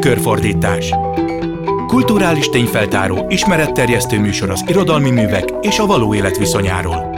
Tükörfordítás Kulturális tényfeltáró, ismeretterjesztő műsor az irodalmi művek és a való élet viszonyáról.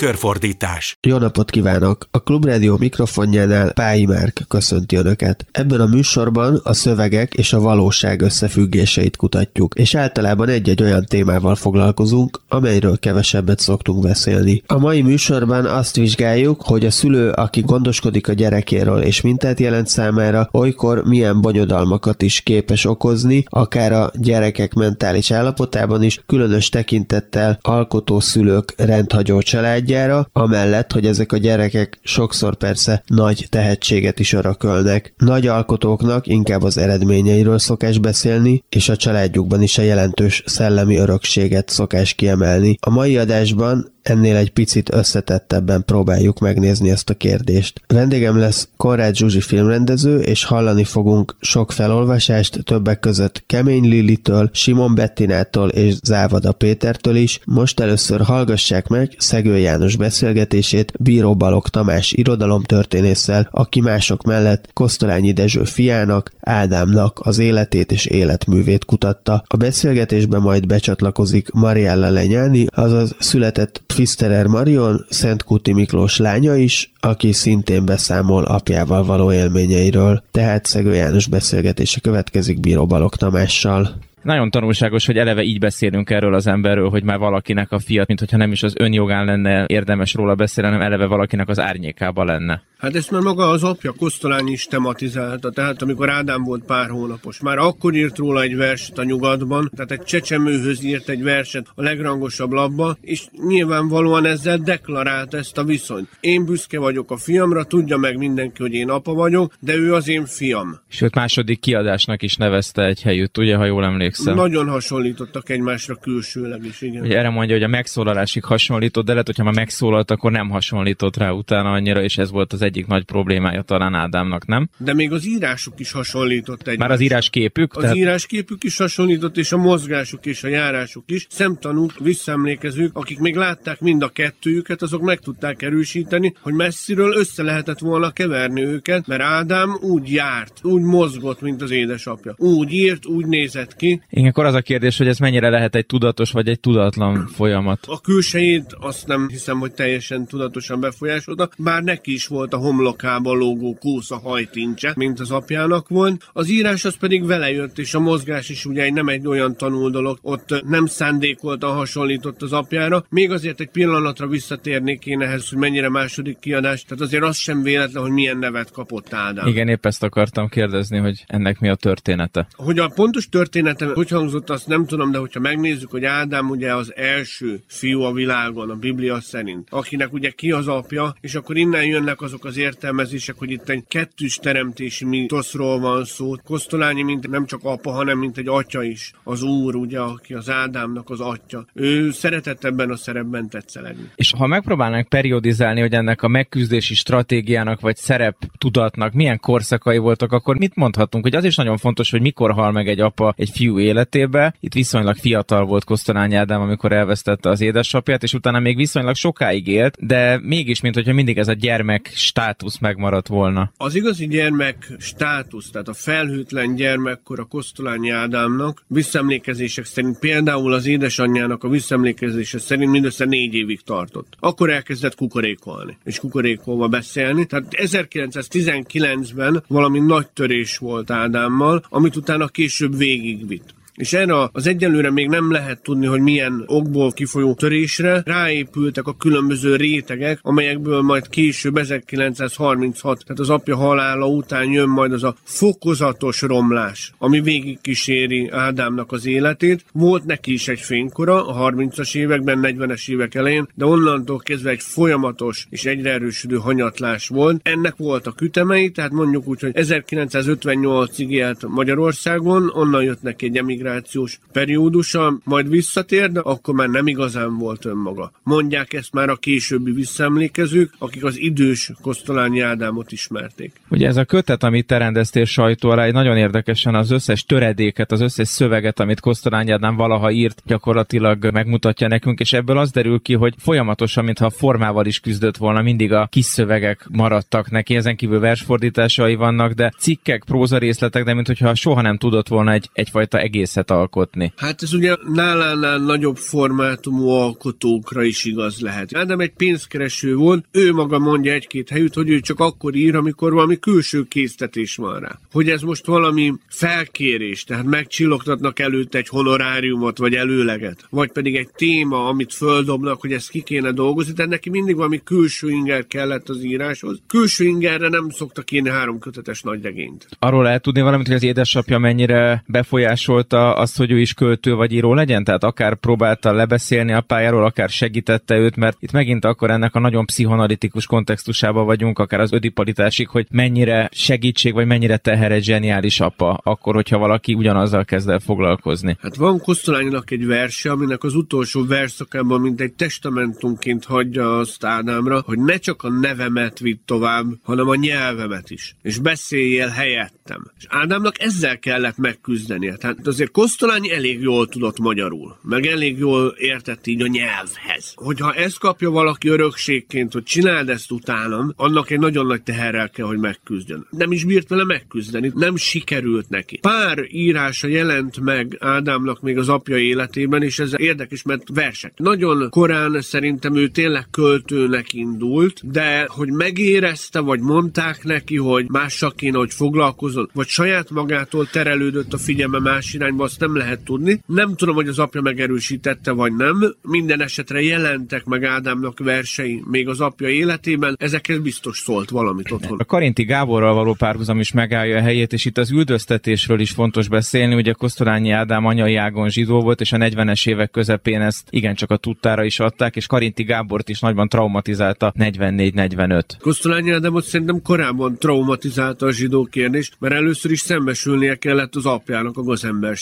Tükörfordítás. Jó napot kívánok! A Klubrádió mikrofonjánál Pályi Márk köszönti Önöket. Ebben a műsorban a szövegek és a valóság összefüggéseit kutatjuk, és általában egy-egy olyan témával foglalkozunk, amelyről kevesebbet szoktunk beszélni. A mai műsorban azt vizsgáljuk, hogy a szülő, aki gondoskodik a gyerekéről és mintát jelent számára, olykor milyen bonyodalmakat is képes okozni, akár a gyerekek mentális állapotában is, különös tekintettel alkotó szülők rendhagyó család családjára, amellett, hogy ezek a gyerekek sokszor persze nagy tehetséget is örökölnek. Nagy alkotóknak inkább az eredményeiről szokás beszélni, és a családjukban is a jelentős szellemi örökséget szokás kiemelni. A mai adásban ennél egy picit összetettebben próbáljuk megnézni ezt a kérdést. Vendégem lesz Konrád Zsuzsi filmrendező, és hallani fogunk sok felolvasást, többek között Kemény Lilitől, Simon Bettinától és Závada Pétertől is. Most először hallgassák meg Szegő János beszélgetését Bíró Balog Tamás irodalomtörténésszel, aki mások mellett Kosztolányi Dezső fiának, Ádámnak az életét és életművét kutatta. A beszélgetésben majd becsatlakozik Mariella Lenyáni, azaz született Fiszterer Marion, Kuti Miklós lánya is, aki szintén beszámol apjával való élményeiről. Tehát Szegő János beszélgetése következik Bíró Balog Tamással. Nagyon tanulságos, hogy eleve így beszélünk erről az emberről, hogy már valakinek a fiat, mint hogyha nem is az önjogán lenne érdemes róla beszélni, hanem eleve valakinek az árnyékában lenne. Hát ezt már maga az apja Kosztolány is tematizálta, tehát amikor Ádám volt pár hónapos, már akkor írt róla egy verset a nyugatban, tehát egy csecsemőhöz írt egy verset a legrangosabb labba, és nyilvánvalóan ezzel deklarált ezt a viszonyt. Én büszke vagyok a fiamra, tudja meg mindenki, hogy én apa vagyok, de ő az én fiam. Sőt, második kiadásnak is nevezte egy helyütt, ugye, ha jól emlékszem. Nagyon hasonlítottak egymásra külsőleg is, igen. Ugye erre mondja, hogy a megszólalásig hasonlított, de lehet, hogyha már megszólalt, akkor nem hasonlított rá utána annyira, és ez volt az egyik nagy problémája talán Ádámnak, nem? De még az írásuk is hasonlított egy. Már az írásképük? Az tehát... írásképük is hasonlított, és a mozgásuk és a járásuk is. Szemtanúk, visszaemlékezők, akik még látták mind a kettőjüket, azok meg tudták erősíteni, hogy messziről össze lehetett volna keverni őket, mert Ádám úgy járt, úgy mozgott, mint az édesapja. Úgy írt, úgy nézett ki. Igen, akkor az a kérdés, hogy ez mennyire lehet egy tudatos vagy egy tudatlan folyamat. A külsejét azt nem hiszem, hogy teljesen tudatosan befolyásolta, bár neki is volt a homlokába lógó kósza hajtincse, mint az apjának volt. Az írás az pedig vele jött, és a mozgás is ugye nem egy olyan tanul dolog, ott nem szándékoltan hasonlított az apjára. Még azért egy pillanatra visszatérnék én ehhez, hogy mennyire második kiadás, tehát azért az sem véletlen, hogy milyen nevet kapott Ádám. Igen, épp ezt akartam kérdezni, hogy ennek mi a története. Hogy a pontos története hogy hangzott, azt nem tudom, de hogyha megnézzük, hogy Ádám ugye az első fiú a világon, a Biblia szerint, akinek ugye ki az apja, és akkor innen jönnek azok az értelmezések, hogy itt egy kettős teremtési mitoszról van szó. Kosztolányi, mint nem csak apa, hanem mint egy atya is. Az úr, ugye, aki az Ádámnak az atya. Ő szeretett ebben a szerepben tetszelegni. És ha megpróbálnánk periodizálni, hogy ennek a megküzdési stratégiának vagy szerep tudatnak milyen korszakai voltak, akkor mit mondhatunk, hogy az is nagyon fontos, hogy mikor hal meg egy apa egy fiú életébe. Itt viszonylag fiatal volt Kosztolányi Ádám, amikor elvesztette az édesapját, és utána még viszonylag sokáig élt, de mégis, mint hogyha mindig ez a gyermek státusz megmaradt volna. Az igazi gyermek státusz, tehát a felhőtlen gyermekkor a Kosztolányi Ádámnak visszemlékezések szerint például az édesanyjának a visszemlékezése szerint mindössze négy évig tartott. Akkor elkezdett kukorékolni, és kukorékolva beszélni. Tehát 1919-ben valami nagy törés volt Ádámmal, amit utána később végigvitt. És erre az egyelőre még nem lehet tudni, hogy milyen okból kifolyó törésre ráépültek a különböző rétegek, amelyekből majd később 1936, tehát az apja halála után jön majd az a fokozatos romlás, ami végig kíséri Ádámnak az életét. Volt neki is egy fénykora a 30-as években, 40-es évek elején, de onnantól kezdve egy folyamatos és egyre erősödő hanyatlás volt. Ennek volt a kütemei, tehát mondjuk úgy, hogy 1958-ig élt Magyarországon, onnan jött neki egy emigráció integrációs periódusa, majd visszatér, de akkor már nem igazán volt önmaga. Mondják ezt már a későbbi visszaemlékezők, akik az idős Kosztolányi Ádámot ismerték. Ugye ez a kötet, amit te rendeztél sajtó alá, nagyon érdekesen az összes töredéket, az összes szöveget, amit Kosztolányi Ádám valaha írt, gyakorlatilag megmutatja nekünk, és ebből az derül ki, hogy folyamatosan, mintha a formával is küzdött volna, mindig a kis szövegek maradtak neki, ezen kívül versfordításai vannak, de cikkek, próza részletek, de mintha soha nem tudott volna egy, egyfajta egészet alkotni. Hát ez ugye nálánál nagyobb formátumú alkotókra is igaz lehet. Ádám egy pénzkereső volt, ő maga mondja egy-két helyütt, hogy ő csak akkor ír, amikor valami külső késztetés van rá. Hogy ez most valami felkérés, tehát megcsillogtatnak előtt egy honoráriumot, vagy előleget, vagy pedig egy téma, amit földobnak, hogy ezt ki kéne dolgozni, tehát neki mindig valami külső inger kellett az íráshoz. Külső ingerre nem szoktak írni három kötetes nagy regényt. Arról lehet tudni valamit, hogy az édesapja mennyire befolyásolta azt, hogy ő is költő vagy író legyen? Tehát akár próbálta lebeszélni a pályáról, akár segítette őt, mert itt megint akkor ennek a nagyon pszichonalitikus kontextusában vagyunk, akár az ödipalitásig, hogy mennyire segítség, vagy mennyire teher egy zseniális apa, akkor, hogyha valaki ugyanazzal kezd el foglalkozni. Hát van Kosztolánynak egy verse, aminek az utolsó verszakában, mint egy testamentumként hagyja azt Ádámra, hogy ne csak a nevemet vidd tovább, hanem a nyelvemet is. És beszéljél helyettem. És Ádámnak ezzel kellett megküzdenie. Tehát azért Kosztolányi elég jól tudott magyarul, meg elég jól értett így a nyelvhez. Hogyha ezt kapja valaki örökségként, hogy csináld ezt utánam, annak egy nagyon nagy teherrel kell, hogy megküzdjön. Nem is bírt vele megküzdeni, nem sikerült neki. Pár írása jelent meg Ádámnak még az apja életében, és ez érdekes, mert versek. Nagyon korán szerintem ő tényleg költőnek indult, de hogy megérezte, vagy mondták neki, hogy mással kéne, hogy foglalkozzon, vagy saját magától terelődött a figyelme más irányba, azt nem lehet tudni. Nem tudom, hogy az apja megerősítette, vagy nem. Minden esetre jelentek meg Ádámnak versei még az apja életében, ezekhez biztos szólt valamit otthon. A Karinti Gáborral való párhuzam is megállja a helyét, és itt az üldöztetésről is fontos beszélni. Ugye Kosztolányi Ádám anyai ágon zsidó volt, és a 40-es évek közepén ezt igencsak a tudtára is adták, és Karinti Gábort is nagyban traumatizálta 44-45. Kosztolányi Ádámot szerintem korábban traumatizálta a zsidó kérdés, mert először is szembesülnie kellett az apjának a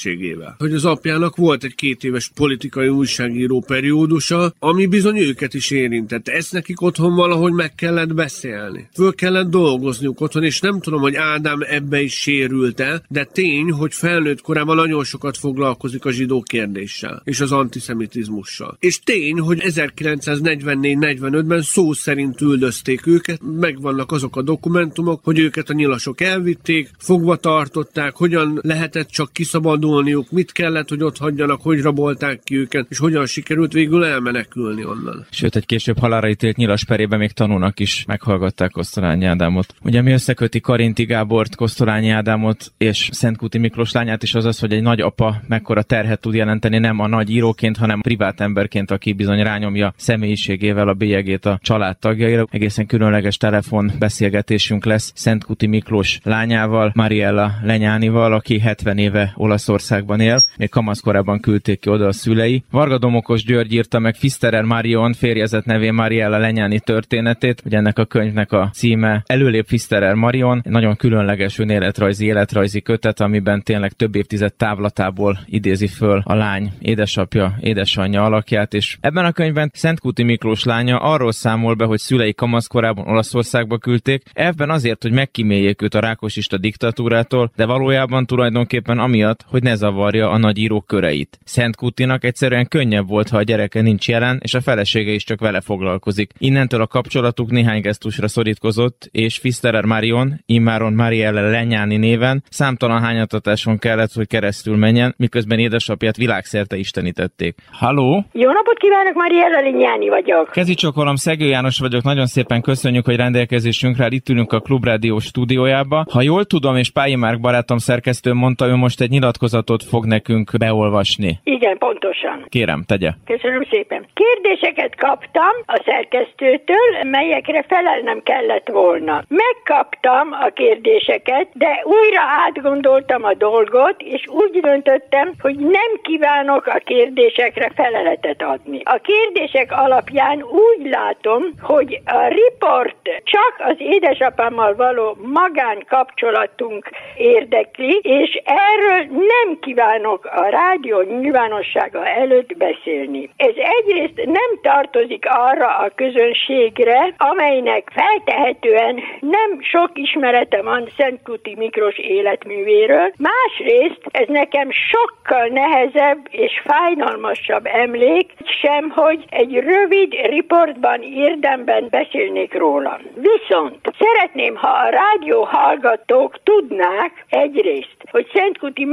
gazemberségével. Hogy az apjának volt egy két éves politikai újságíró periódusa, ami bizony őket is érintette. Ezt nekik otthon valahogy meg kellett beszélni. Föl kellett dolgozniuk otthon, és nem tudom, hogy Ádám ebbe is sérült el, de tény, hogy felnőtt korában nagyon sokat foglalkozik a zsidó kérdéssel és az antiszemitizmussal. És tény, hogy 1944-45-ben szó szerint üldözték őket, megvannak azok a dokumentumok, hogy őket a nyilasok elvitték, fogva tartották, hogyan lehetett csak kiszabadulniuk, mit kellett, hogy ott hagyjanak, hogy rabolták ki őket, és hogyan sikerült végül elmenekülni onnan. Sőt, egy később halára ítélt nyilas perében még tanulnak is meghallgatták Kosztolányi Ádámot. Ugye mi összeköti Karinti Gábort, Kosztolányi Ádámot és Szentkuti Miklós lányát is az az, hogy egy nagy apa mekkora terhet tud jelenteni nem a nagy íróként, hanem privát emberként, aki bizony rányomja személyiségével a bélyegét a családtagjaira. Egészen különleges telefon beszélgetésünk lesz Szentkuti Miklós lányával, Mariella Lenyánival, aki 70 éve Olaszországban él, még kamaszkorában küldték ki oda a szülei. Varga Domokos György írta meg Fisterer Marion férjezet nevén Mariella Lenyáni történetét, hogy ennek a könyvnek a címe Előlép Fisterer Marion, egy nagyon különleges önéletrajzi életrajzi kötet, amiben tényleg több évtized távlatából idézi föl a lány édesapja, édesanyja alakját, és ebben a könyvben Szentkuti Miklós lánya arról számol be, hogy szülei kamaszkorában Olaszországba küldték, ebben azért, hogy megkíméljék őt a rákosista diktatúrától, de valójában tulajdonképpen amiatt, hogy ne zavarja a nagy írók köreit. Szentkutinak egyszerűen könnyebb volt, ha a gyereke nincs jelen, és a felesége is csak vele foglalkozik. Innentől a kapcsolatuk néhány gesztusra szorítkozott, és Fisterer Marion, immáron Marielle Lenyáni néven számtalan hányatatáson kellett, hogy keresztül menjen, miközben édesapját világszerte istenítették. Halló? Jó napot kívánok, Mariella Lenyáni vagyok. Kezi csokolom, Szegő János vagyok, nagyon szépen köszönjük, hogy rendelkezésünkre. Itt ülünk a Klubrádió stúdiójába. Ha jól tudom, és Pályi Márk barátom szerkesztő mondta, ő most egy nyilatkozatot fog nekünk beolvasni. Igen, pontosan. Kérem, tegye. Köszönöm szépen. Kérdéseket kaptam a szerkesztőtől, melyekre felelnem kellett volna. Megkaptam a kérdéseket, de újra átgondoltam a dolgot, és úgy döntöttem, hogy nem kívánok a kérdésekre feleletet adni. A kérdések alapján úgy látom, hogy a riport csak az édesapámmal való magánkapcsolatunk érdekli, és erről nem nem kívánok a rádió nyilvánossága előtt beszélni. Ez egyrészt nem tartozik arra a közönségre, amelynek feltehetően nem sok ismerete van Szentkuti Miklós életművéről, másrészt ez nekem sokkal nehezebb és fájdalmasabb emlék, sem, hogy egy rövid riportban érdemben beszélnék róla. Viszont szeretném, ha a rádió hallgatók tudnák egyrészt, hogy Szentkuti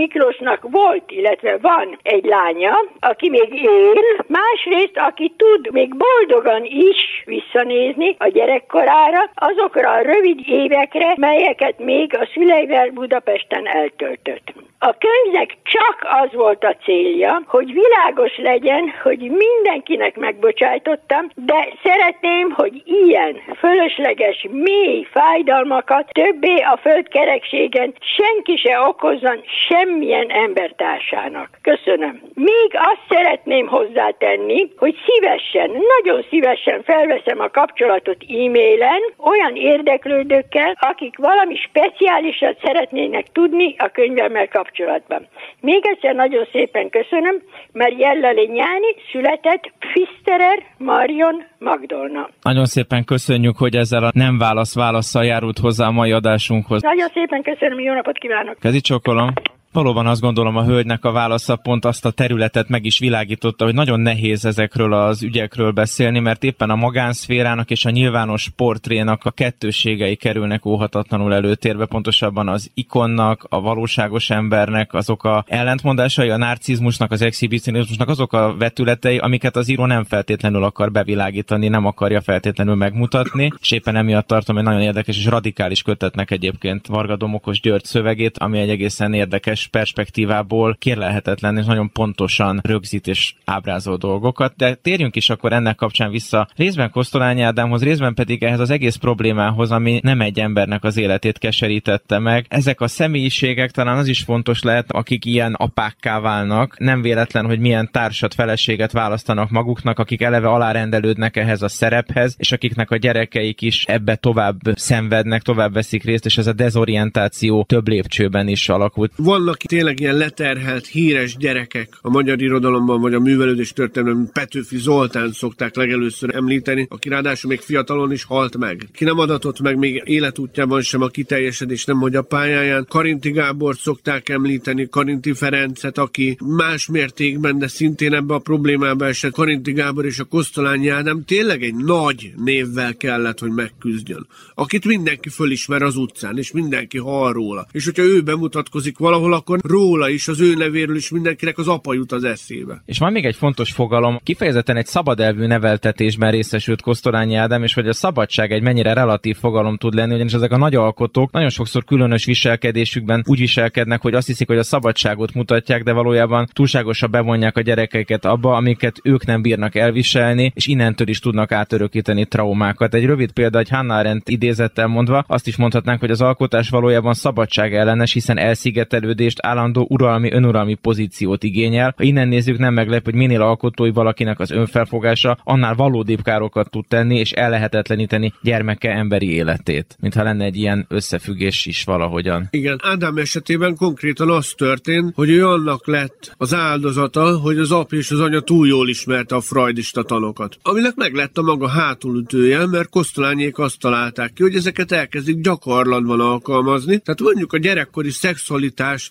Miklósnak volt, illetve van egy lánya, aki még él, másrészt, aki tud még boldogan is visszanézni a gyerekkorára, azokra a rövid évekre, melyeket még a szüleivel Budapesten eltöltött. A könyvnek csak az volt a célja, hogy világos legyen, hogy mindenkinek megbocsájtottam, de szeretném, hogy ilyen fölösleges, mély fájdalmakat többé a földkerekségen senki se okozzon semmilyen embertársának. Köszönöm. Még azt szeretném hozzátenni, hogy szívesen, nagyon szívesen felveszem a kapcsolatot e-mailen olyan érdeklődőkkel, akik valami speciálisat szeretnének tudni a könyvemmel kapcsolatban. Még egyszer nagyon szépen köszönöm, mert Jellali Nyáni született Fisterer Marion Magdolna. Nagyon szépen köszönjük, hogy ezzel a nem válasz válaszsal járult hozzá a mai adásunkhoz. Nagyon szépen köszönöm, jó napot kívánok! Kezi csokolom. Valóban azt gondolom a hölgynek a válasza pont azt a területet meg is világította, hogy nagyon nehéz ezekről az ügyekről beszélni, mert éppen a magánszférának és a nyilvános portrénak a kettőségei kerülnek óhatatlanul előtérbe, pontosabban az ikonnak, a valóságos embernek, azok a ellentmondásai, a narcizmusnak, az exhibicionizmusnak, azok a vetületei, amiket az író nem feltétlenül akar bevilágítani, nem akarja feltétlenül megmutatni, és éppen emiatt tartom egy nagyon érdekes és radikális kötetnek egyébként Varga Domokos György szövegét, ami egy egészen érdekes perspektívából kérlelhetetlen és nagyon pontosan rögzít és ábrázol dolgokat, de térjünk is akkor ennek kapcsán vissza részben Kosztolányi Ádámhoz, részben pedig ehhez az egész problémához, ami nem egy embernek az életét keserítette meg. Ezek a személyiségek talán az is fontos lehet, akik ilyen apákká válnak, nem véletlen, hogy milyen társat, feleséget választanak maguknak, akik eleve alárendelődnek ehhez a szerephez, és akiknek a gyerekeik is ebbe tovább szenvednek, tovább veszik részt, és ez a dezorientáció több lépcsőben is alakult. Vannak vannak tényleg ilyen leterhelt, híres gyerekek a magyar irodalomban, vagy a művelődés történelemben Petőfi Zoltán szokták legelőször említeni, aki ráadásul még fiatalon is halt meg. Ki nem adatott meg még életútjában sem a kiteljesedés, nem hogy a pályáján. Karinti Gábor szokták említeni, Karinti Ferencet, aki más mértékben, de szintén ebbe a problémába esett. Karinti Gábor és a Kosztolányi Ádám tényleg egy nagy névvel kellett, hogy megküzdjön. Akit mindenki fölismer az utcán, és mindenki hall róla. És hogyha ő bemutatkozik valahol, akkor róla is, az ő nevéről is mindenkinek az apa jut az eszébe. És van még egy fontos fogalom, kifejezetten egy szabadelvű neveltetésben részesült Kosztorányi Ádám, és hogy a szabadság egy mennyire relatív fogalom tud lenni, ugyanis ezek a nagy alkotók nagyon sokszor különös viselkedésükben úgy viselkednek, hogy azt hiszik, hogy a szabadságot mutatják, de valójában túlságosan bevonják a gyerekeiket abba, amiket ők nem bírnak elviselni, és innentől is tudnak átörökíteni traumákat. Egy rövid példa, egy Hannah Arendt idézettel mondva, azt is mondhatnánk, hogy az alkotás valójában szabadság ellenes, hiszen elszigetelődés döntést állandó uralmi, önuralmi pozíciót igényel. Ha innen nézzük, nem meglep, hogy minél alkotói valakinek az önfelfogása, annál valódibb károkat tud tenni, és ellehetetleníteni gyermeke emberi életét. Mintha lenne egy ilyen összefüggés is valahogyan. Igen, Ádám esetében konkrétan az történt, hogy ő annak lett az áldozata, hogy az ap és az anya túl jól ismerte a freudista tanokat. Aminek meg lett a maga hátulütője, mert Kosztolányék azt találták ki, hogy ezeket elkezdik gyakorlatban alkalmazni. Tehát mondjuk a gyerekkori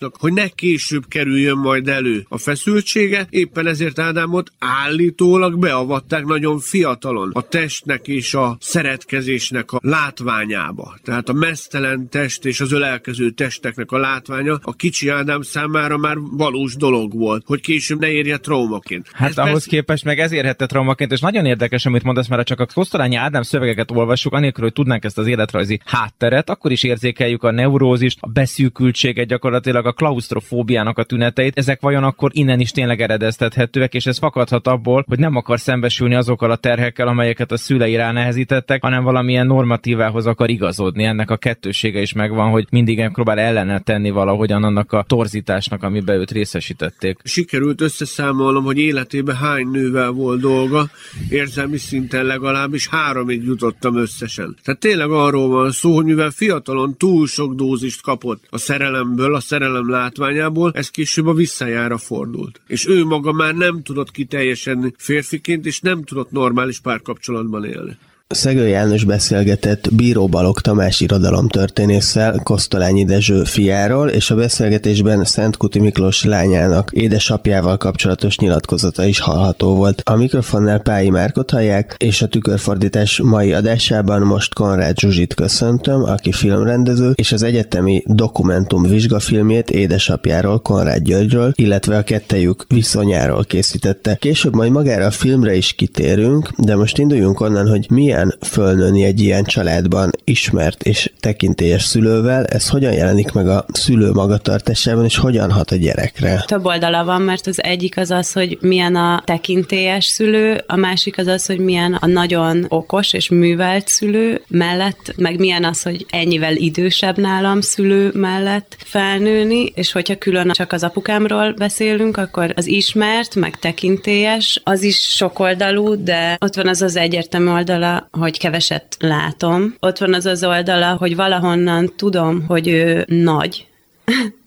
szexualitásnak hogy ne később kerüljön majd elő a feszültsége, éppen ezért Ádámot állítólag beavatták nagyon fiatalon a testnek és a szeretkezésnek a látványába. Tehát a mesztelen test és az ölelkező testeknek a látványa a kicsi Ádám számára már valós dolog volt, hogy később ne érje traumaként. Hát Ez ahhoz persze... képest meg ez érhette traumaként, és nagyon érdekes, amit mondasz, mert csak a Kosztolányi Ádám szövegeket olvassuk, anélkül, hogy tudnánk ezt az életrajzi hátteret, akkor is érzékeljük a neurózist, a beszűkültséget, gyakorlatilag a klaustrofóbiának a tüneteit, ezek vajon akkor innen is tényleg eredeztethetőek, és ez fakadhat abból, hogy nem akar szembesülni azokkal a terhekkel, amelyeket a szülei nehezítettek, hanem valamilyen normatívához akar igazodni. Ennek a kettősége is megvan, hogy mindig próbál ellene tenni valahogyan annak a torzításnak, amiben őt részesítették. Sikerült összeszámolnom, hogy életében hány nővel volt dolga, érzelmi szinten legalábbis háromig jutottam összesen. Tehát tényleg arról van szó, hogy mivel fiatalon túl sok dózist kapott a szerelemből, a szerelem szerelem látványából, ez később a visszajára fordult. És ő maga már nem tudott kiteljesedni férfiként, és nem tudott normális párkapcsolatban élni. Szegő János beszélgetett Bíró Balog Tamás irodalomtörténésszel, Kosztolányi Dezső fiáról, és a beszélgetésben Szent Kuti Miklós lányának édesapjával kapcsolatos nyilatkozata is hallható volt. A mikrofonnál Pályi Márkot hallják, és a tükörfordítás mai adásában most Konrád Zsuzsit köszöntöm, aki filmrendező, és az egyetemi dokumentum vizsgafilmjét édesapjáról, Konrád Györgyről, illetve a kettejük viszonyáról készítette. Később majd magára a filmre is kitérünk, de most induljunk onnan, hogy milyen milyen fölnőni egy ilyen családban ismert és tekintélyes szülővel, ez hogyan jelenik meg a szülő magatartásában, és hogyan hat a gyerekre? Több oldala van, mert az egyik az az, hogy milyen a tekintélyes szülő, a másik az az, hogy milyen a nagyon okos és művelt szülő mellett, meg milyen az, hogy ennyivel idősebb nálam szülő mellett felnőni, és hogyha külön csak az apukámról beszélünk, akkor az ismert, meg tekintélyes, az is sokoldalú, de ott van az az egyértelmű oldala, hogy keveset látom. Ott van az az oldala, hogy valahonnan tudom, hogy ő nagy.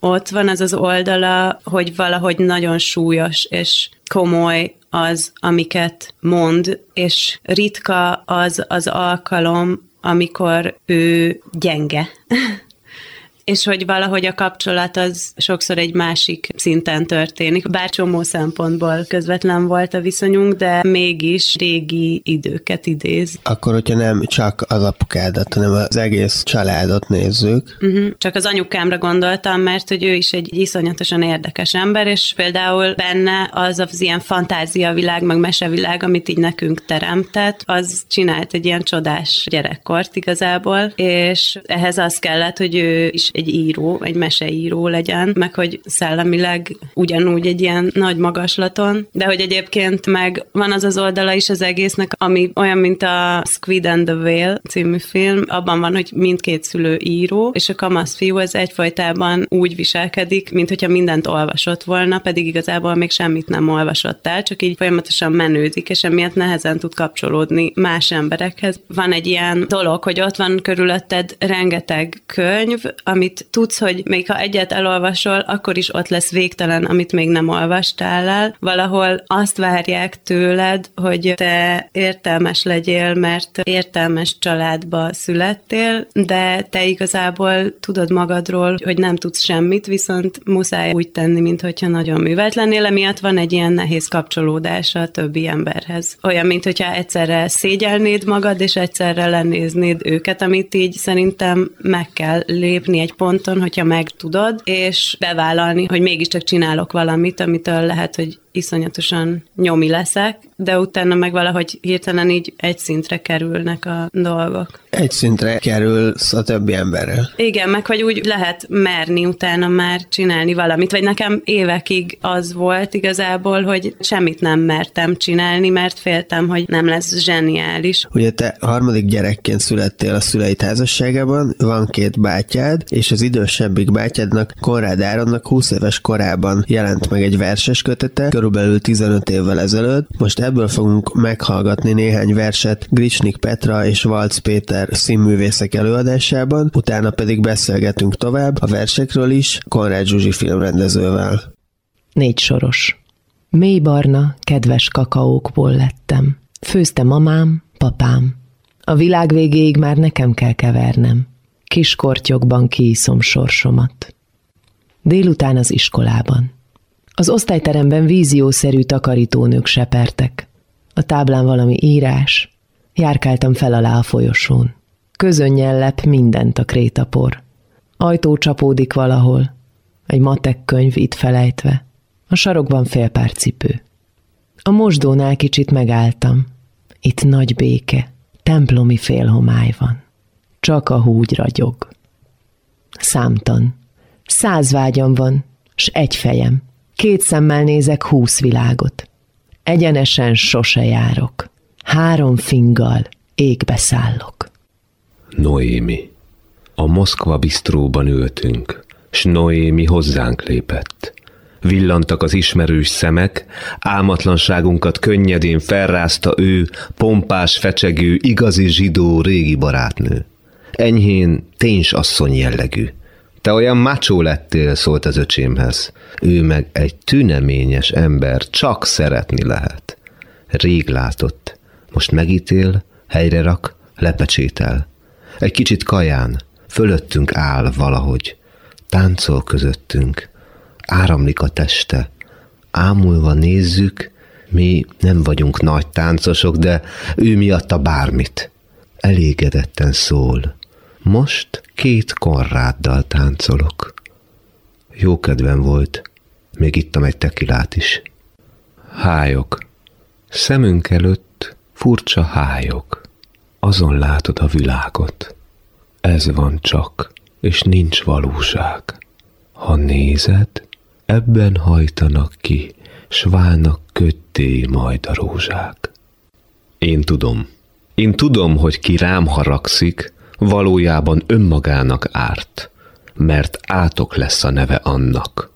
Ott van az az oldala, hogy valahogy nagyon súlyos és komoly az, amiket mond, és ritka az az alkalom, amikor ő gyenge. és hogy valahogy a kapcsolat az sokszor egy másik szinten történik. Bár csomó szempontból közvetlen volt a viszonyunk, de mégis régi időket idéz. Akkor, hogyha nem csak az apukádat, hanem az egész családot nézzük. Uh-huh. Csak az anyukámra gondoltam, mert hogy ő is egy iszonyatosan érdekes ember, és például benne az az ilyen fantáziavilág, meg mesevilág, amit így nekünk teremtett, az csinált egy ilyen csodás gyerekkort igazából, és ehhez az kellett, hogy ő is egy író, egy meseíró legyen, meg hogy szellemileg ugyanúgy egy ilyen nagy magaslaton, de hogy egyébként meg van az az oldala is az egésznek, ami olyan, mint a Squid and the Whale című film, abban van, hogy mindkét szülő író, és a kamasz fiú az egyfajtában úgy viselkedik, mint hogyha mindent olvasott volna, pedig igazából még semmit nem olvasott el, csak így folyamatosan menődik, és emiatt nehezen tud kapcsolódni más emberekhez. Van egy ilyen dolog, hogy ott van körülötted rengeteg könyv, amit amit tudsz, hogy még ha egyet elolvasol, akkor is ott lesz végtelen, amit még nem olvastál el. Valahol azt várják tőled, hogy te értelmes legyél, mert értelmes családba születtél, de te igazából tudod magadról, hogy nem tudsz semmit, viszont muszáj úgy tenni, mintha nagyon művelt lennél, emiatt van egy ilyen nehéz kapcsolódása a többi emberhez. Olyan, mint hogyha egyszerre szégyelnéd magad, és egyszerre lenéznéd őket, amit így szerintem meg kell lépni egy ponton, hogyha meg tudod, és bevállalni, hogy mégiscsak csinálok valamit, amitől lehet, hogy iszonyatosan nyomi leszek, de utána meg valahogy hirtelen így egy szintre kerülnek a dolgok. Egy szintre kerülsz a többi emberrel. Igen, meg hogy úgy lehet merni utána már csinálni valamit, vagy nekem évekig az volt igazából, hogy semmit nem mertem csinálni, mert féltem, hogy nem lesz zseniális. Ugye te harmadik gyerekként születtél a szüleid házasságában, van két bátyád, és az idősebbik bátyádnak, Konrád Áronnak 20 éves korában jelent meg egy verses kötete, körülbelül 15 évvel ezelőtt. Most ebből fogunk meghallgatni néhány verset Gricsnik Petra és Valc Péter színművészek előadásában, utána pedig beszélgetünk tovább a versekről is Konrád Zsuzsi filmrendezővel. Négy soros. Mély barna, kedves kakaókból lettem. Főzte mamám, papám. A világ végéig már nekem kell kevernem. Kis kortyokban kiiszom sorsomat. Délután az iskolában. Az osztályteremben víziószerű takarítónők sepertek. A táblán valami írás. Járkáltam fel alá a folyosón. Közönnyel lep mindent a krétapor. Ajtó csapódik valahol. Egy matek könyv itt felejtve. A sarokban fél pár cipő. A mosdónál kicsit megálltam. Itt nagy béke, templomi félhomály van. Csak a húgy ragyog. Számtan. Száz vágyam van, s egy fejem. Két szemmel nézek húsz világot. Egyenesen sose járok. Három finggal égbe szállok. Noémi. A Moszkva bisztróban ültünk, s Noémi hozzánk lépett. Villantak az ismerős szemek, álmatlanságunkat könnyedén felrázta ő, pompás, fecsegő, igazi zsidó régi barátnő. Enyhén téns asszony jellegű, Te olyan macsó lettél, szólt az öcsémhez. Ő meg egy tüneményes ember, csak szeretni lehet. Rég látott. Most megítél, helyre rak, lepecsétel. Egy kicsit kaján, fölöttünk áll valahogy. Táncol közöttünk. Áramlik a teste. Ámulva nézzük, mi nem vagyunk nagy táncosok, de ő miatta bármit. Elégedetten szól. Most két korráddal táncolok. Jó kedvem volt, még ittam egy tekilát is. Hájok. Szemünk előtt furcsa hájok. Azon látod a világot. Ez van csak, és nincs valóság. Ha nézed, ebben hajtanak ki, s válnak kötté majd a rózsák. Én tudom. Én tudom, hogy ki rám haragszik, valójában önmagának árt, mert átok lesz a neve annak,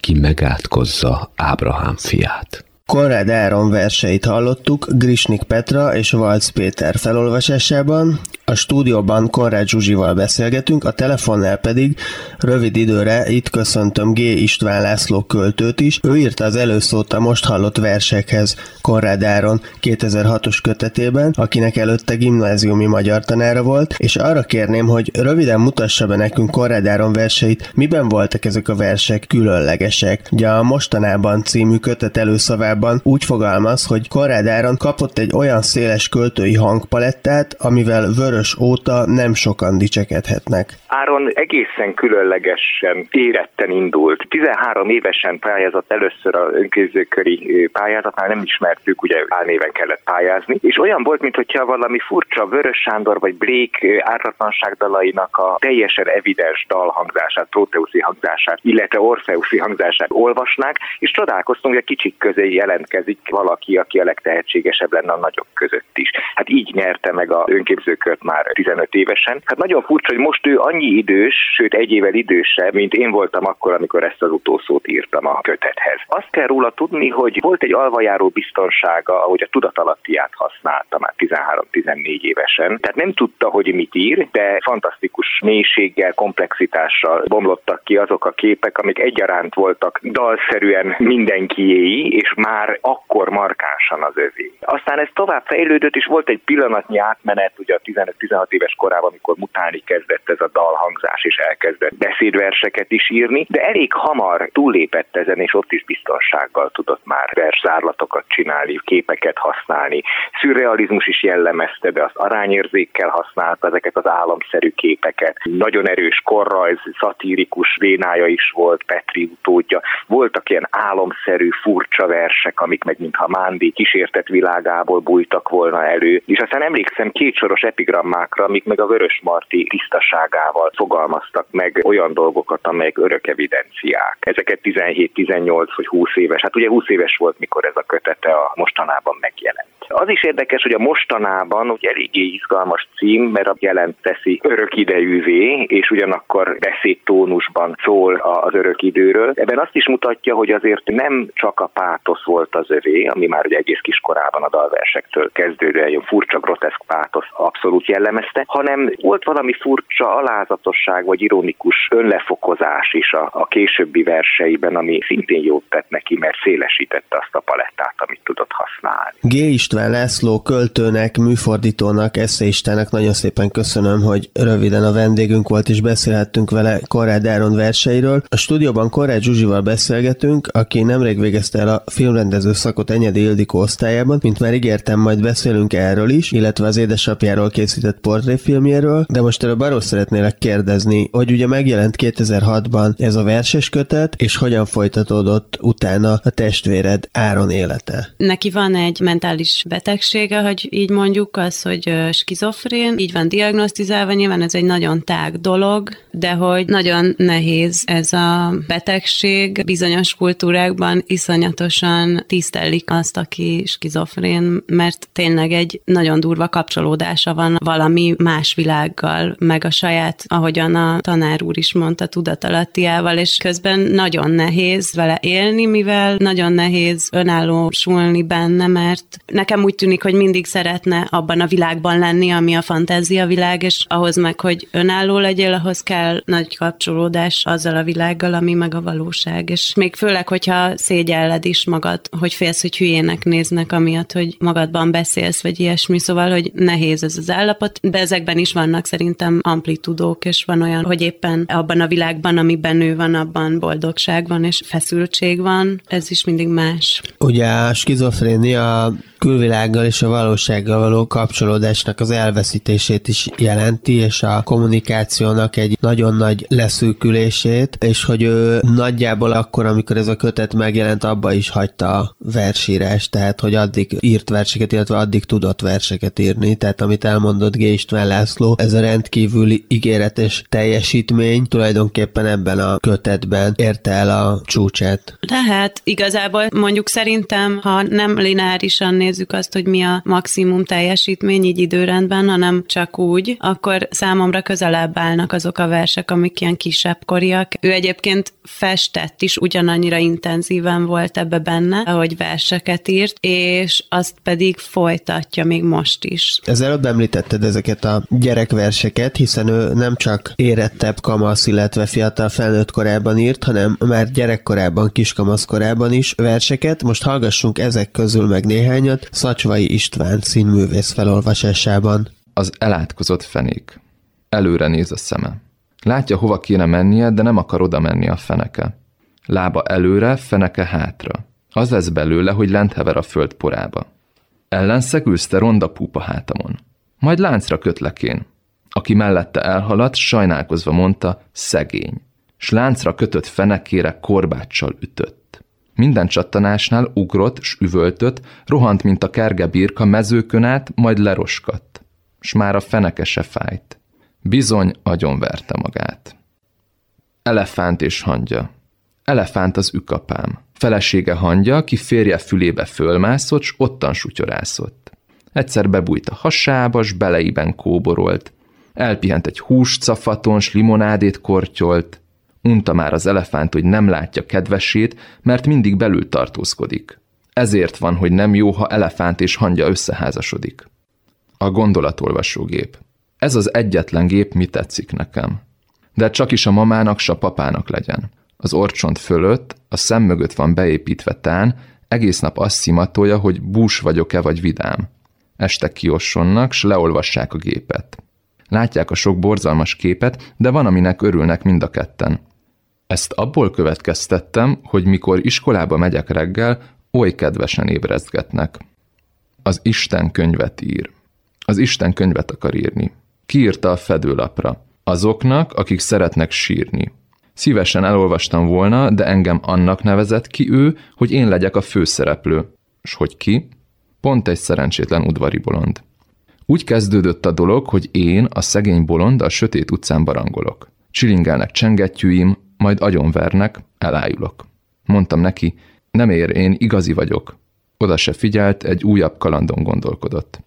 ki megátkozza Ábrahám fiát. Konrad Áron verseit hallottuk Grisnik Petra és Valc Péter felolvasásában, a stúdióban Konrád Zsuzsival beszélgetünk, a telefonnál pedig rövid időre itt köszöntöm G. István László költőt is. Ő írta az előszót a most hallott versekhez Konrád Áron 2006-os kötetében, akinek előtte gimnáziumi magyar tanára volt, és arra kérném, hogy röviden mutassa be nekünk Konrád Áron verseit, miben voltak ezek a versek különlegesek. Ugye a Mostanában című kötet előszavában úgy fogalmaz, hogy Konrád Áron kapott egy olyan széles költői hangpalettát, amivel vörös óta nem sokan dicsekedhetnek. Áron egészen különlegesen éretten indult. 13 évesen pályázott először a önképzőköri pályázatnál, nem ismertük, ugye álnéven kellett pályázni, és olyan volt, mintha valami furcsa Vörös Sándor vagy Blék ártatlanság dalainak a teljesen evidens dalhangzását, Proteuszi hangzását, illetve Orfeuszi hangzását olvasnák, és csodálkoztunk, hogy a kicsik közé jelentkezik valaki, aki a legtehetségesebb lenne a nagyok között is. Hát így nyerte meg a önképzőkört már 15 évesen. Hát nagyon furcsa, hogy most ő annyi idős, sőt egy évvel idősebb, mint én voltam akkor, amikor ezt az utószót írtam a kötethez. Azt kell róla tudni, hogy volt egy alvajáró biztonsága, ahogy a tudatalattiát használta már 13-14 évesen. Tehát nem tudta, hogy mit ír, de fantasztikus mélységgel, komplexitással bomlottak ki azok a képek, amik egyaránt voltak dalszerűen mindenkiéi, és már akkor markánsan az övé. Aztán ez tovább fejlődött, és volt egy pillanatnyi átmenet, ugye a 15-16 éves korában, amikor mutálni kezdett ez a dalhangzás, és elkezdett beszédverseket is írni, de elég hamar túllépett ezen, és ott is biztonsággal tudott már verszárlatokat csinálni, képeket használni. Szürrealizmus is jellemezte, de az arányérzékkel használta ezeket az államszerű képeket. Nagyon erős korrajz, szatírikus vénája is volt, Petri utódja. Voltak ilyen álomszerű, furcsa versek, amik meg mintha Mándi kísértett világából bújtak volna elő. És aztán emlékszem két soros epigrammákra, amik meg a Vörös Marti tisztaságával fogalmaztak meg olyan dolgokat, amelyek örök evidenciák. Ezeket 17-18 vagy 20 éves, hát ugye 20 éves volt, mikor ez a kötete a mostanában megjelent. Az is érdekes, hogy a mostanában ugye eléggé izgalmas cím, mert a jelent teszi örök idejűvé, és ugyanakkor beszédtónusban szól az örök időről. Ebben azt is mutatja, hogy azért nem csak a pátosz volt az övé, ami már ugye egész kiskorában a dalversektől kezdődően egy furcsa, groteszk pátosz abszolút jellemezte, hanem volt valami furcsa alázatosság vagy ironikus önlefokozás is a, a későbbi verseiben, ami szintén jót tett neki, mert szélesítette azt a palettát, amit tudott használni. G. István László költőnek, műfordítónak, eszeistának nagyon szépen köszönöm, hogy röviden a vendégünk volt, és beszélhettünk vele Korrád Áron verseiről. A stúdióban Korrád Zsuzsival beszélgetünk, aki nemrég végezte el a filmrendező szakot Enyedi Ildikó osztályában, mint már ígértem, majd beszélünk erről is, illetve az édesapjáról készített portréfilmjéről, de most előbb arról szeretnélek kérdezni, hogy ugye megjelent 2006-ban ez a verses kötet, és hogyan folytatódott utána a testvéred Áron élete? Neki van egy mentális betegsége, hogy így mondjuk, az, hogy skizofrén, így van diagnosztizálva, nyilván ez egy nagyon tág dolog, de hogy nagyon nehéz ez a betegség. Bizonyos kultúrákban iszonyatosan tisztelik azt, aki skizofrén, mert tényleg egy nagyon durva kapcsolódása van valami más világgal, meg a saját, ahogyan a tanár úr is mondta, tudatalattiával, és közben nagyon nehéz vele élni, mivel nagyon nehéz önállósulni benne, mert nekem nekem úgy tűnik, hogy mindig szeretne abban a világban lenni, ami a fantázia világ, és ahhoz meg, hogy önálló legyél, ahhoz kell nagy kapcsolódás azzal a világgal, ami meg a valóság. És még főleg, hogyha szégyelled is magad, hogy félsz, hogy hülyének néznek, amiatt, hogy magadban beszélsz, vagy ilyesmi, szóval, hogy nehéz ez az állapot, de ezekben is vannak szerintem amplitudók, és van olyan, hogy éppen abban a világban, amiben ő van, abban boldogság van, és feszültség van, ez is mindig más. Ugye a skizofrénia külvilággal és a valósággal való kapcsolódásnak az elveszítését is jelenti, és a kommunikációnak egy nagyon nagy leszűkülését, és hogy ő nagyjából akkor, amikor ez a kötet megjelent, abba is hagyta a versírást, tehát hogy addig írt verseket, illetve addig tudott verseket írni, tehát amit elmondott G. István László, ez a rendkívüli ígéretes teljesítmény tulajdonképpen ebben a kötetben érte el a csúcsát. Tehát igazából mondjuk szerintem, ha nem lineárisan nézzük azt, hogy mi a maximum teljesítmény így időrendben, hanem csak úgy, akkor számomra közelebb állnak azok a versek, amik ilyen kisebb koriak. Ő egyébként festett is, ugyanannyira intenzíven volt ebbe benne, ahogy verseket írt, és azt pedig folytatja még most is. Ez előbb említetted ezeket a gyerekverseket, hiszen ő nem csak érettebb kamasz, illetve fiatal felnőtt korában írt, hanem már gyerekkorában, kiskamasz korában is verseket. Most hallgassunk ezek közül meg néhányat Szacsvai István színművész felolvasásában. Az elátkozott fenék. Előre néz a szeme. Látja, hova kéne mennie, de nem akar oda menni a feneke. Lába előre, feneke hátra. Az lesz belőle, hogy lent hever a föld porába. Ellenszegülsz te ronda púpa hátamon. Majd láncra kötlekén. Aki mellette elhaladt, sajnálkozva mondta, szegény. S láncra kötött fenekére korbáccsal ütött. Minden csattanásnál ugrott s üvöltött, rohant, mint a kerge birka mezőkön át, majd leroskadt. S már a feneke se fájt. Bizony agyonverte magát. Elefánt és hangya. Elefánt az ükapám. Felesége hangya, ki férje fülébe fölmászott, s ottan sutyorászott. Egyszer bebújt a hasába, s beleiben kóborolt. Elpihent egy húscafaton, s limonádét kortyolt. Unta már az elefánt, hogy nem látja kedvesét, mert mindig belül tartózkodik. Ezért van, hogy nem jó, ha elefánt és hangya összeházasodik. A gondolatolvasógép. Ez az egyetlen gép mi tetszik nekem. De csak is a mamának, s a papának legyen. Az orcsont fölött, a szem mögött van beépítve tán, egész nap azt szimatolja, hogy bús vagyok-e vagy vidám. Este kiossonnak, s leolvassák a gépet. Látják a sok borzalmas képet, de van, aminek örülnek mind a ketten. Ezt abból következtettem, hogy mikor iskolába megyek reggel, oly kedvesen ébrezgetnek. Az Isten könyvet ír. Az Isten könyvet akar írni. Kiírta a fedőlapra. Azoknak, akik szeretnek sírni. Szívesen elolvastam volna, de engem annak nevezett ki ő, hogy én legyek a főszereplő. S hogy ki? Pont egy szerencsétlen udvari bolond. Úgy kezdődött a dolog, hogy én, a szegény bolond, a sötét utcán barangolok. Csilingelnek csengettyűim, majd agyonvernek, elájulok. Mondtam neki, nem ér, én igazi vagyok. Oda se figyelt, egy újabb kalandon gondolkodott.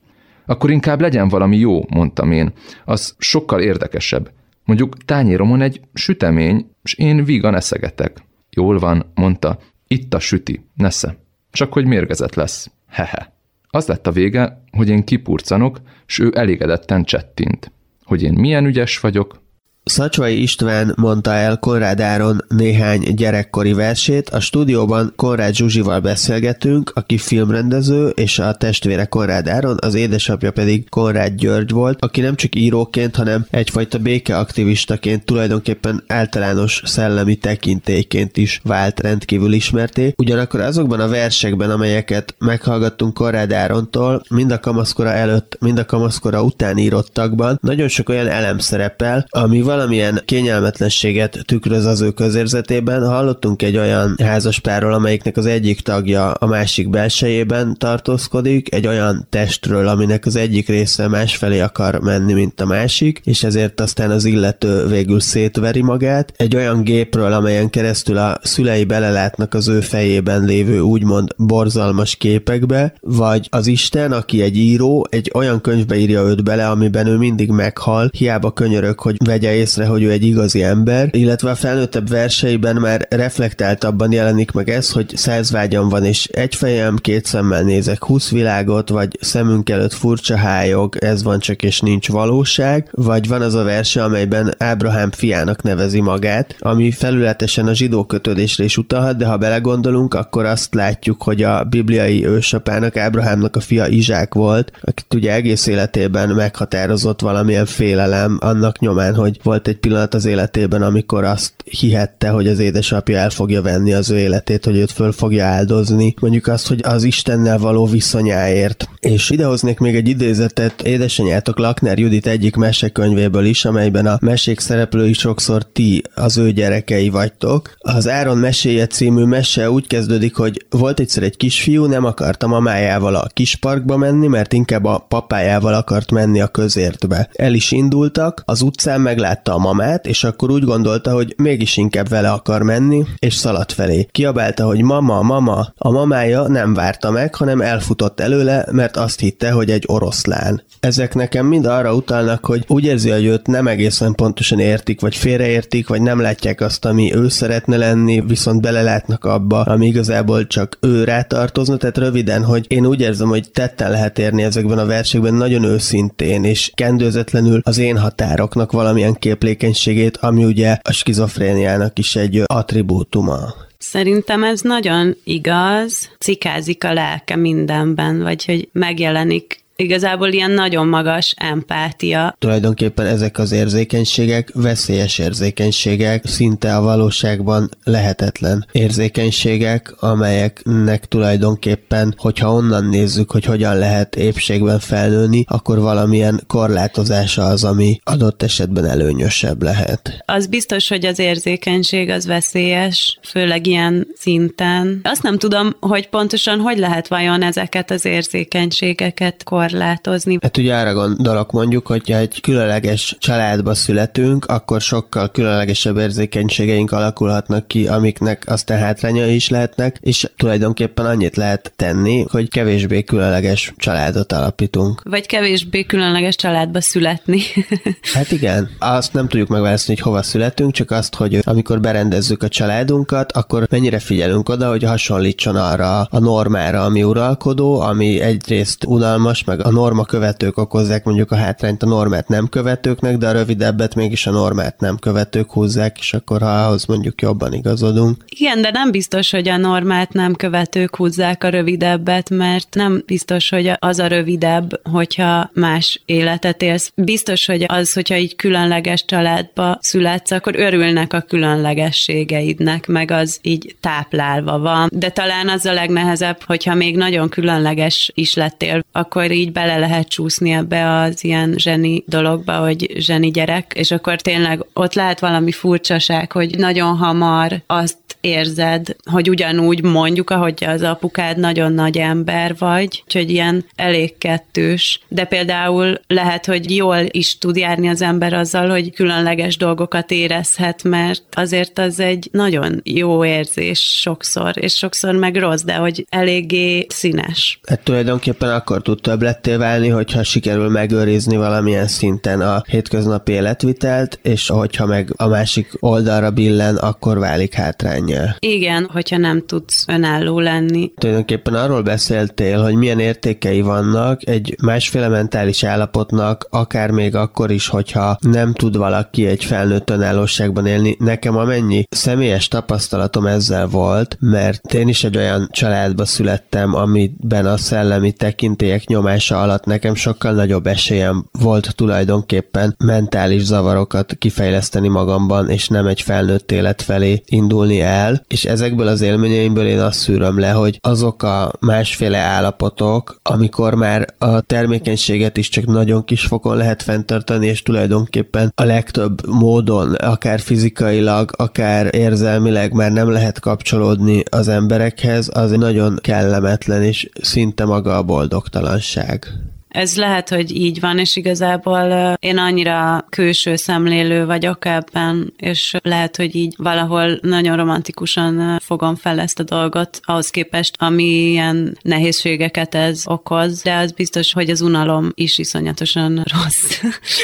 Akkor inkább legyen valami jó, mondtam én. Az sokkal érdekesebb. Mondjuk tányéromon egy sütemény, és én vígan eszegetek. Jól van, mondta, itt a süti, nesze. Csak hogy mérgezett lesz. Hehe. Az lett a vége, hogy én kipurcanok, s ő elégedetten csettint. Hogy én milyen ügyes vagyok, Szacsvai István mondta el Konrád Áron néhány gyerekkori versét. A stúdióban Konrád Zsuzsival beszélgetünk, aki filmrendező, és a testvére Konrád Áron, az édesapja pedig Konrád György volt, aki nem csak íróként, hanem egyfajta békeaktivistaként tulajdonképpen általános szellemi tekintélyként is vált rendkívül ismerté. Ugyanakkor azokban a versekben, amelyeket meghallgattunk Konrád Árontól, mind a kamaszkora előtt, mind a kamaszkora után írottakban, nagyon sok olyan elem szerepel, ami valamilyen kényelmetlenséget tükröz az ő közérzetében. Hallottunk egy olyan házaspárról, amelyiknek az egyik tagja a másik belsejében tartózkodik, egy olyan testről, aminek az egyik része másfelé akar menni, mint a másik, és ezért aztán az illető végül szétveri magát. Egy olyan gépről, amelyen keresztül a szülei belelátnak az ő fejében lévő úgymond borzalmas képekbe, vagy az Isten, aki egy író, egy olyan könyvbe írja őt bele, amiben ő mindig meghal, hiába könyörök, hogy vegye észre, hogy ő egy igazi ember, illetve a felnőttebb verseiben már reflektáltabban jelenik meg ez, hogy száz vágyam van, és egy fejem, két szemmel nézek. Húsz világot, vagy szemünk előtt furcsa hájog, ez van csak és nincs valóság, vagy van az a verse, amelyben Ábrahám fiának nevezi magát, ami felületesen a zsidó kötődésre is utalhat, de ha belegondolunk, akkor azt látjuk, hogy a bibliai ősapának, Ábrahámnak a fia Izsák volt, akit ugye egész életében meghatározott valamilyen félelem annak nyomán, hogy volt egy pillanat az életében, amikor azt hihette, hogy az édesapja el fogja venni az ő életét, hogy őt föl fogja áldozni. Mondjuk azt, hogy az Istennel való viszonyáért. És idehoznék még egy idézetet édesanyátok Lakner Judit egyik mesekönyvéből is, amelyben a mesék szereplői sokszor ti, az ő gyerekei vagytok. Az Áron meséje című mese úgy kezdődik, hogy volt egyszer egy kisfiú, nem akarta mamájával a kisparkba menni, mert inkább a papájával akart menni a közértbe. El is indultak, az utcán meglátta a mamát, és akkor úgy gondolta, hogy mégis inkább vele akar menni, és szaladt felé. Kiabálta, hogy mama, mama. A mamája nem várta meg, hanem elfutott előle, mert azt hitte, hogy egy oroszlán. Ezek nekem mind arra utalnak, hogy úgy érzi, hogy őt nem egészen pontosan értik, vagy félreértik, vagy nem látják azt, ami ő szeretne lenni, viszont belelátnak abba, ami igazából csak ő rátartozna. Tehát röviden, hogy én úgy érzem, hogy tetten lehet érni ezekben a versekben nagyon őszintén, és kendőzetlenül az én határoknak valamilyen képlékenységét, ami ugye a skizofréniának is egy attribútuma. Szerintem ez nagyon igaz, cikázik a lelke mindenben, vagy hogy megjelenik igazából ilyen nagyon magas empátia. Tulajdonképpen ezek az érzékenységek veszélyes érzékenységek, szinte a valóságban lehetetlen érzékenységek, amelyeknek tulajdonképpen, hogyha onnan nézzük, hogy hogyan lehet épségben felnőni, akkor valamilyen korlátozása az, ami adott esetben előnyösebb lehet. Az biztos, hogy az érzékenység az veszélyes, főleg ilyen szinten. Azt nem tudom, hogy pontosan hogy lehet vajon ezeket az érzékenységeket korlátozni korlátozni. Hát ugye arra gondolok mondjuk, hogyha egy különleges családba születünk, akkor sokkal különlegesebb érzékenységeink alakulhatnak ki, amiknek aztán hátránya is lehetnek, és tulajdonképpen annyit lehet tenni, hogy kevésbé különleges családot alapítunk. Vagy kevésbé különleges családba születni. hát igen, azt nem tudjuk megválaszolni, hogy hova születünk, csak azt, hogy amikor berendezzük a családunkat, akkor mennyire figyelünk oda, hogy hasonlítson arra a normára, ami uralkodó, ami egyrészt unalmas, meg meg a norma követők okozzák mondjuk a hátrányt a normát nem követőknek, de a rövidebbet mégis a normát nem követők húzzák, és akkor ha ahhoz mondjuk jobban igazodunk. Igen, de nem biztos, hogy a normát nem követők húzzák a rövidebbet, mert nem biztos, hogy az a rövidebb, hogyha más életet élsz. Biztos, hogy az, hogyha így különleges családba születsz, akkor örülnek a különlegességeidnek, meg az így táplálva van. De talán az a legnehezebb, hogyha még nagyon különleges is lettél, akkor így így bele lehet csúszni ebbe az ilyen zseni dologba, hogy zseni gyerek, és akkor tényleg ott lehet valami furcsaság, hogy nagyon hamar azt érzed, hogy ugyanúgy mondjuk, ahogy az apukád nagyon nagy ember vagy, úgyhogy ilyen elég kettős, de például lehet, hogy jól is tud járni az ember azzal, hogy különleges dolgokat érezhet, mert azért az egy nagyon jó érzés sokszor, és sokszor meg rossz, de hogy eléggé színes. Hát tulajdonképpen akkor tud többletté válni, hogyha sikerül megőrizni valamilyen szinten a hétköznapi életvitelt, és hogyha meg a másik oldalra billen, akkor válik hátrány igényel. Igen, hogyha nem tudsz önálló lenni. Tulajdonképpen arról beszéltél, hogy milyen értékei vannak egy másféle mentális állapotnak, akár még akkor is, hogyha nem tud valaki egy felnőtt önállóságban élni. Nekem amennyi személyes tapasztalatom ezzel volt, mert én is egy olyan családba születtem, amiben a szellemi tekintélyek nyomása alatt nekem sokkal nagyobb esélyem volt tulajdonképpen mentális zavarokat kifejleszteni magamban, és nem egy felnőtt élet felé indulni el, el, és ezekből az élményeimből én azt szűröm le, hogy azok a másféle állapotok, amikor már a termékenységet is csak nagyon kis fokon lehet fenntartani, és tulajdonképpen a legtöbb módon, akár fizikailag, akár érzelmileg már nem lehet kapcsolódni az emberekhez, az nagyon kellemetlen, és szinte maga a boldogtalanság. Ez lehet, hogy így van, és igazából én annyira külső szemlélő vagyok ebben, és lehet, hogy így valahol nagyon romantikusan fogom fel ezt a dolgot, ahhoz képest, amilyen nehézségeket ez okoz, de az biztos, hogy az unalom is iszonyatosan rossz.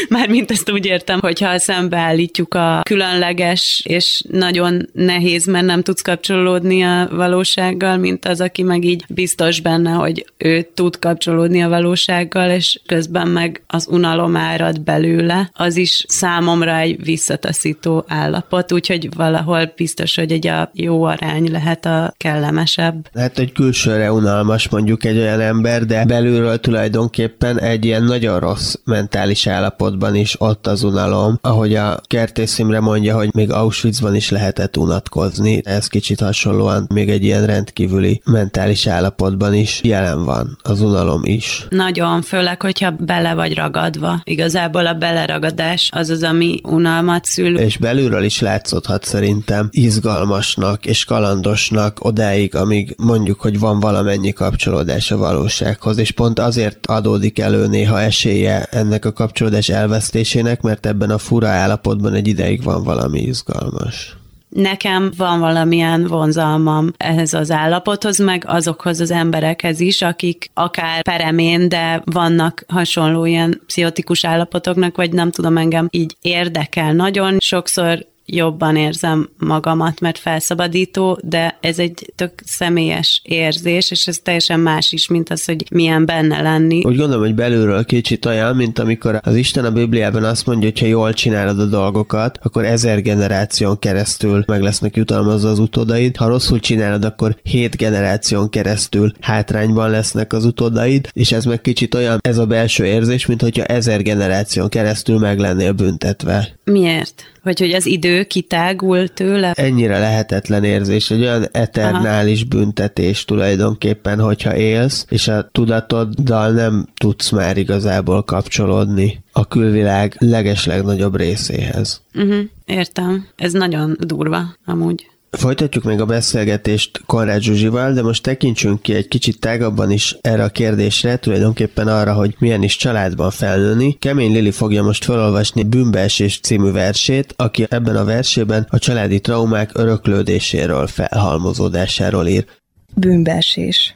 Mármint ezt úgy értem, hogyha szembeállítjuk a különleges és nagyon nehéz, mert nem tudsz kapcsolódni a valósággal, mint az, aki meg így biztos benne, hogy ő tud kapcsolódni a valósággal, és közben meg az unalom árad belőle, az is számomra egy visszataszító állapot, úgyhogy valahol biztos, hogy egy a jó arány lehet a kellemesebb. Lehet, hogy külsőre unalmas mondjuk egy olyan ember, de belülről tulajdonképpen egy ilyen nagyon rossz mentális állapotban is ott az unalom, ahogy a Kertész Imre mondja, hogy még Auschwitzban is lehetett unatkozni. Ez kicsit hasonlóan még egy ilyen rendkívüli mentális állapotban is jelen van az unalom is. Nagyon, főleg, hogyha bele vagy ragadva. Igazából a beleragadás az az, ami unalmat szül. És belülről is látszódhat szerintem izgalmasnak és kalandosnak odáig, amíg mondjuk, hogy van valamennyi kapcsolódás a valósághoz, és pont azért adódik elő néha esélye ennek a kapcsolódás elvesztésének, mert ebben a fura állapotban egy ideig van valami izgalmas nekem van valamilyen vonzalmam ehhez az állapothoz, meg azokhoz az emberekhez is, akik akár peremén, de vannak hasonló ilyen pszichotikus állapotoknak, vagy nem tudom, engem így érdekel nagyon. Sokszor jobban érzem magamat, mert felszabadító, de ez egy tök személyes érzés, és ez teljesen más is, mint az, hogy milyen benne lenni. Úgy gondolom, hogy belülről kicsit olyan, mint amikor az Isten a Bibliában azt mondja, hogy ha jól csinálod a dolgokat, akkor ezer generáción keresztül meg lesznek jutalmazva az utódaid. Ha rosszul csinálod, akkor hét generáción keresztül hátrányban lesznek az utódaid, és ez meg kicsit olyan, ez a belső érzés, mint hogyha ezer generáción keresztül meg lennél büntetve. Miért? Vagy hogy az idő kitágul tőle? Ennyire lehetetlen érzés, egy olyan eternális Aha. büntetés tulajdonképpen, hogyha élsz, és a tudatoddal nem tudsz már igazából kapcsolódni a külvilág legeslegnagyobb részéhez. Uh-huh, értem. Ez nagyon durva, amúgy. Folytatjuk még a beszélgetést Konrád Zsuzsival, de most tekintsünk ki egy kicsit tágabban is erre a kérdésre, tulajdonképpen arra, hogy milyen is családban felnőni. Kemény Lili fogja most felolvasni Bűnbeesés című versét, aki ebben a versében a családi traumák öröklődéséről, felhalmozódásáról ír. Bűnbeesés.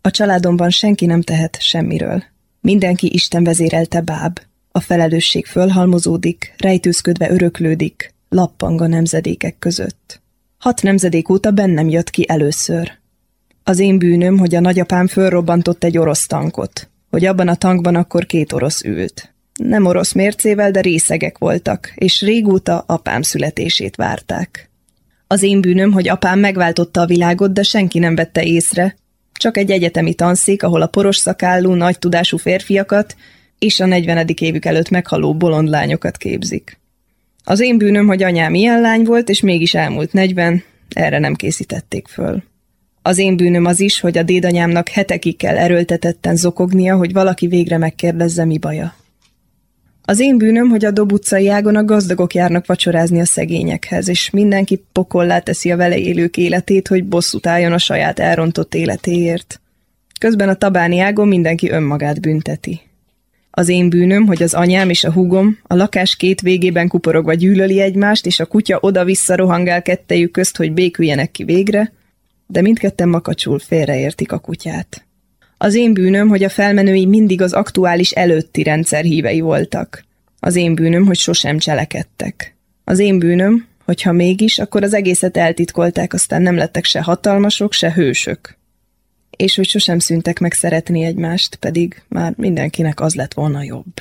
A családomban senki nem tehet semmiről. Mindenki Isten vezérelte báb. A felelősség fölhalmozódik, rejtőzködve öröklődik, lappang a nemzedékek között. Hat nemzedék óta bennem jött ki először. Az én bűnöm, hogy a nagyapám fölrobbantott egy orosz tankot, hogy abban a tankban akkor két orosz ült. Nem orosz mércével, de részegek voltak, és régóta apám születését várták. Az én bűnöm, hogy apám megváltotta a világot, de senki nem vette észre, csak egy egyetemi tanszék, ahol a poros szakállú, nagy tudású férfiakat és a 40. évük előtt meghaló bolond lányokat képzik. Az én bűnöm, hogy anyám ilyen lány volt, és mégis elmúlt negyven, erre nem készítették föl. Az én bűnöm az is, hogy a dédanyámnak hetekig kell erőltetetten zokognia, hogy valaki végre megkérdezze, mi baja. Az én bűnöm, hogy a Dob utcai ágon a gazdagok járnak vacsorázni a szegényekhez, és mindenki pokollá teszi a vele élők életét, hogy bosszút álljon a saját elrontott életéért. Közben a tabáni ágon mindenki önmagát bünteti. Az én bűnöm, hogy az anyám és a húgom a lakás két végében kuporogva gyűlöli egymást, és a kutya oda-vissza rohangál kettejük közt, hogy béküljenek ki végre, de mindketten makacsul félreértik a kutyát. Az én bűnöm, hogy a felmenői mindig az aktuális előtti rendszer hívei voltak. Az én bűnöm, hogy sosem cselekedtek. Az én bűnöm, hogy ha mégis, akkor az egészet eltitkolták, aztán nem lettek se hatalmasok, se hősök és hogy sosem szüntek meg szeretni egymást, pedig már mindenkinek az lett volna jobb.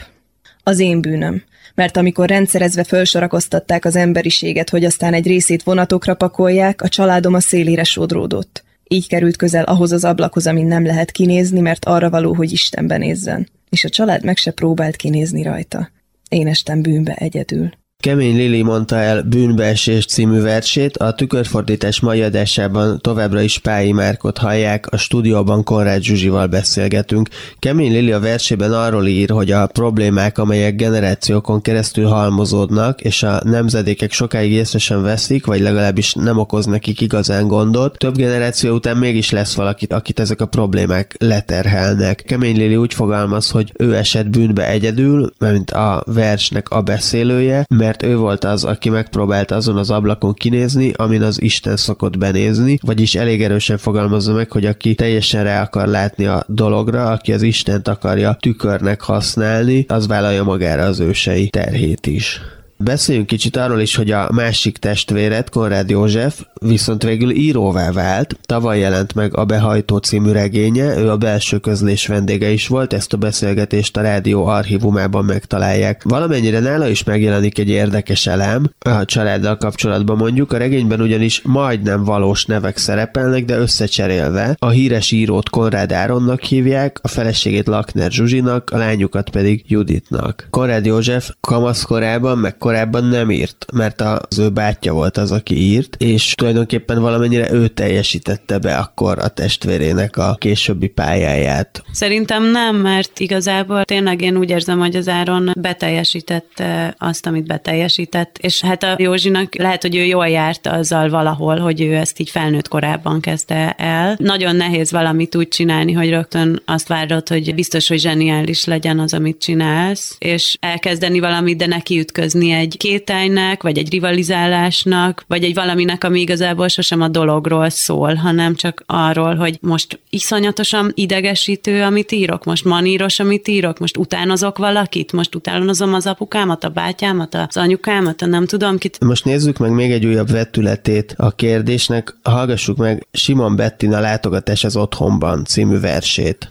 Az én bűnöm, mert amikor rendszerezve felsorakoztatták az emberiséget, hogy aztán egy részét vonatokra pakolják, a családom a szélére sodródott. Így került közel ahhoz az ablakhoz, amin nem lehet kinézni, mert arra való, hogy Istenben nézzen. És a család meg se próbált kinézni rajta. Én estem bűnbe egyedül. Kemény Lili mondta el Bűnbeesés című versét, a tükörfordítás mai adásában továbbra is Pályi Márkot hallják, a stúdióban Konrád Zsuzsival beszélgetünk. Kemény Lili a versében arról ír, hogy a problémák, amelyek generációkon keresztül halmozódnak, és a nemzedékek sokáig észre sem veszik, vagy legalábbis nem okoz nekik igazán gondot, több generáció után mégis lesz valakit, akit ezek a problémák leterhelnek. Kemény Lili úgy fogalmaz, hogy ő esett bűnbe egyedül, mint a versnek a beszélője, mert ő volt az, aki megpróbált azon az ablakon kinézni, amin az Isten szokott benézni, vagyis elég erősen fogalmazza meg, hogy aki teljesen rá akar látni a dologra, aki az Istent akarja tükörnek használni, az vállalja magára az ősei terhét is. Beszéljünk kicsit arról is, hogy a másik testvéret, Konrád József, viszont végül íróvá vált. Tavaly jelent meg a Behajtó című regénye, ő a belső közlés vendége is volt, ezt a beszélgetést a rádió archívumában megtalálják. Valamennyire nála is megjelenik egy érdekes elem, a családdal kapcsolatban mondjuk, a regényben ugyanis majdnem valós nevek szerepelnek, de összecserélve. A híres írót Konrád Áronnak hívják, a feleségét Lakner Zsuzsinak, a lányukat pedig Juditnak. Konrád József kamaszkorában, meg korábban nem írt, mert az ő bátyja volt az, aki írt, és tulajdonképpen valamennyire ő teljesítette be akkor a testvérének a későbbi pályáját. Szerintem nem, mert igazából tényleg én úgy érzem, hogy az Áron beteljesítette azt, amit beteljesített, és hát a Józsinak lehet, hogy ő jól járt azzal valahol, hogy ő ezt így felnőtt korában kezdte el. Nagyon nehéz valamit úgy csinálni, hogy rögtön azt várod, hogy biztos, hogy zseniális legyen az, amit csinálsz, és elkezdeni valamit, de neki ütközni egy kétájnak, vagy egy rivalizálásnak, vagy egy valaminek, ami igazából sosem a dologról szól, hanem csak arról, hogy most iszonyatosan idegesítő, amit írok, most maníros, amit írok, most utánozok valakit, most utánozom az apukámat, a bátyámat, az anyukámat, a nem tudom kit. Most nézzük meg még egy újabb vetületét a kérdésnek, hallgassuk meg Simon Bettina látogatás az otthonban című versét.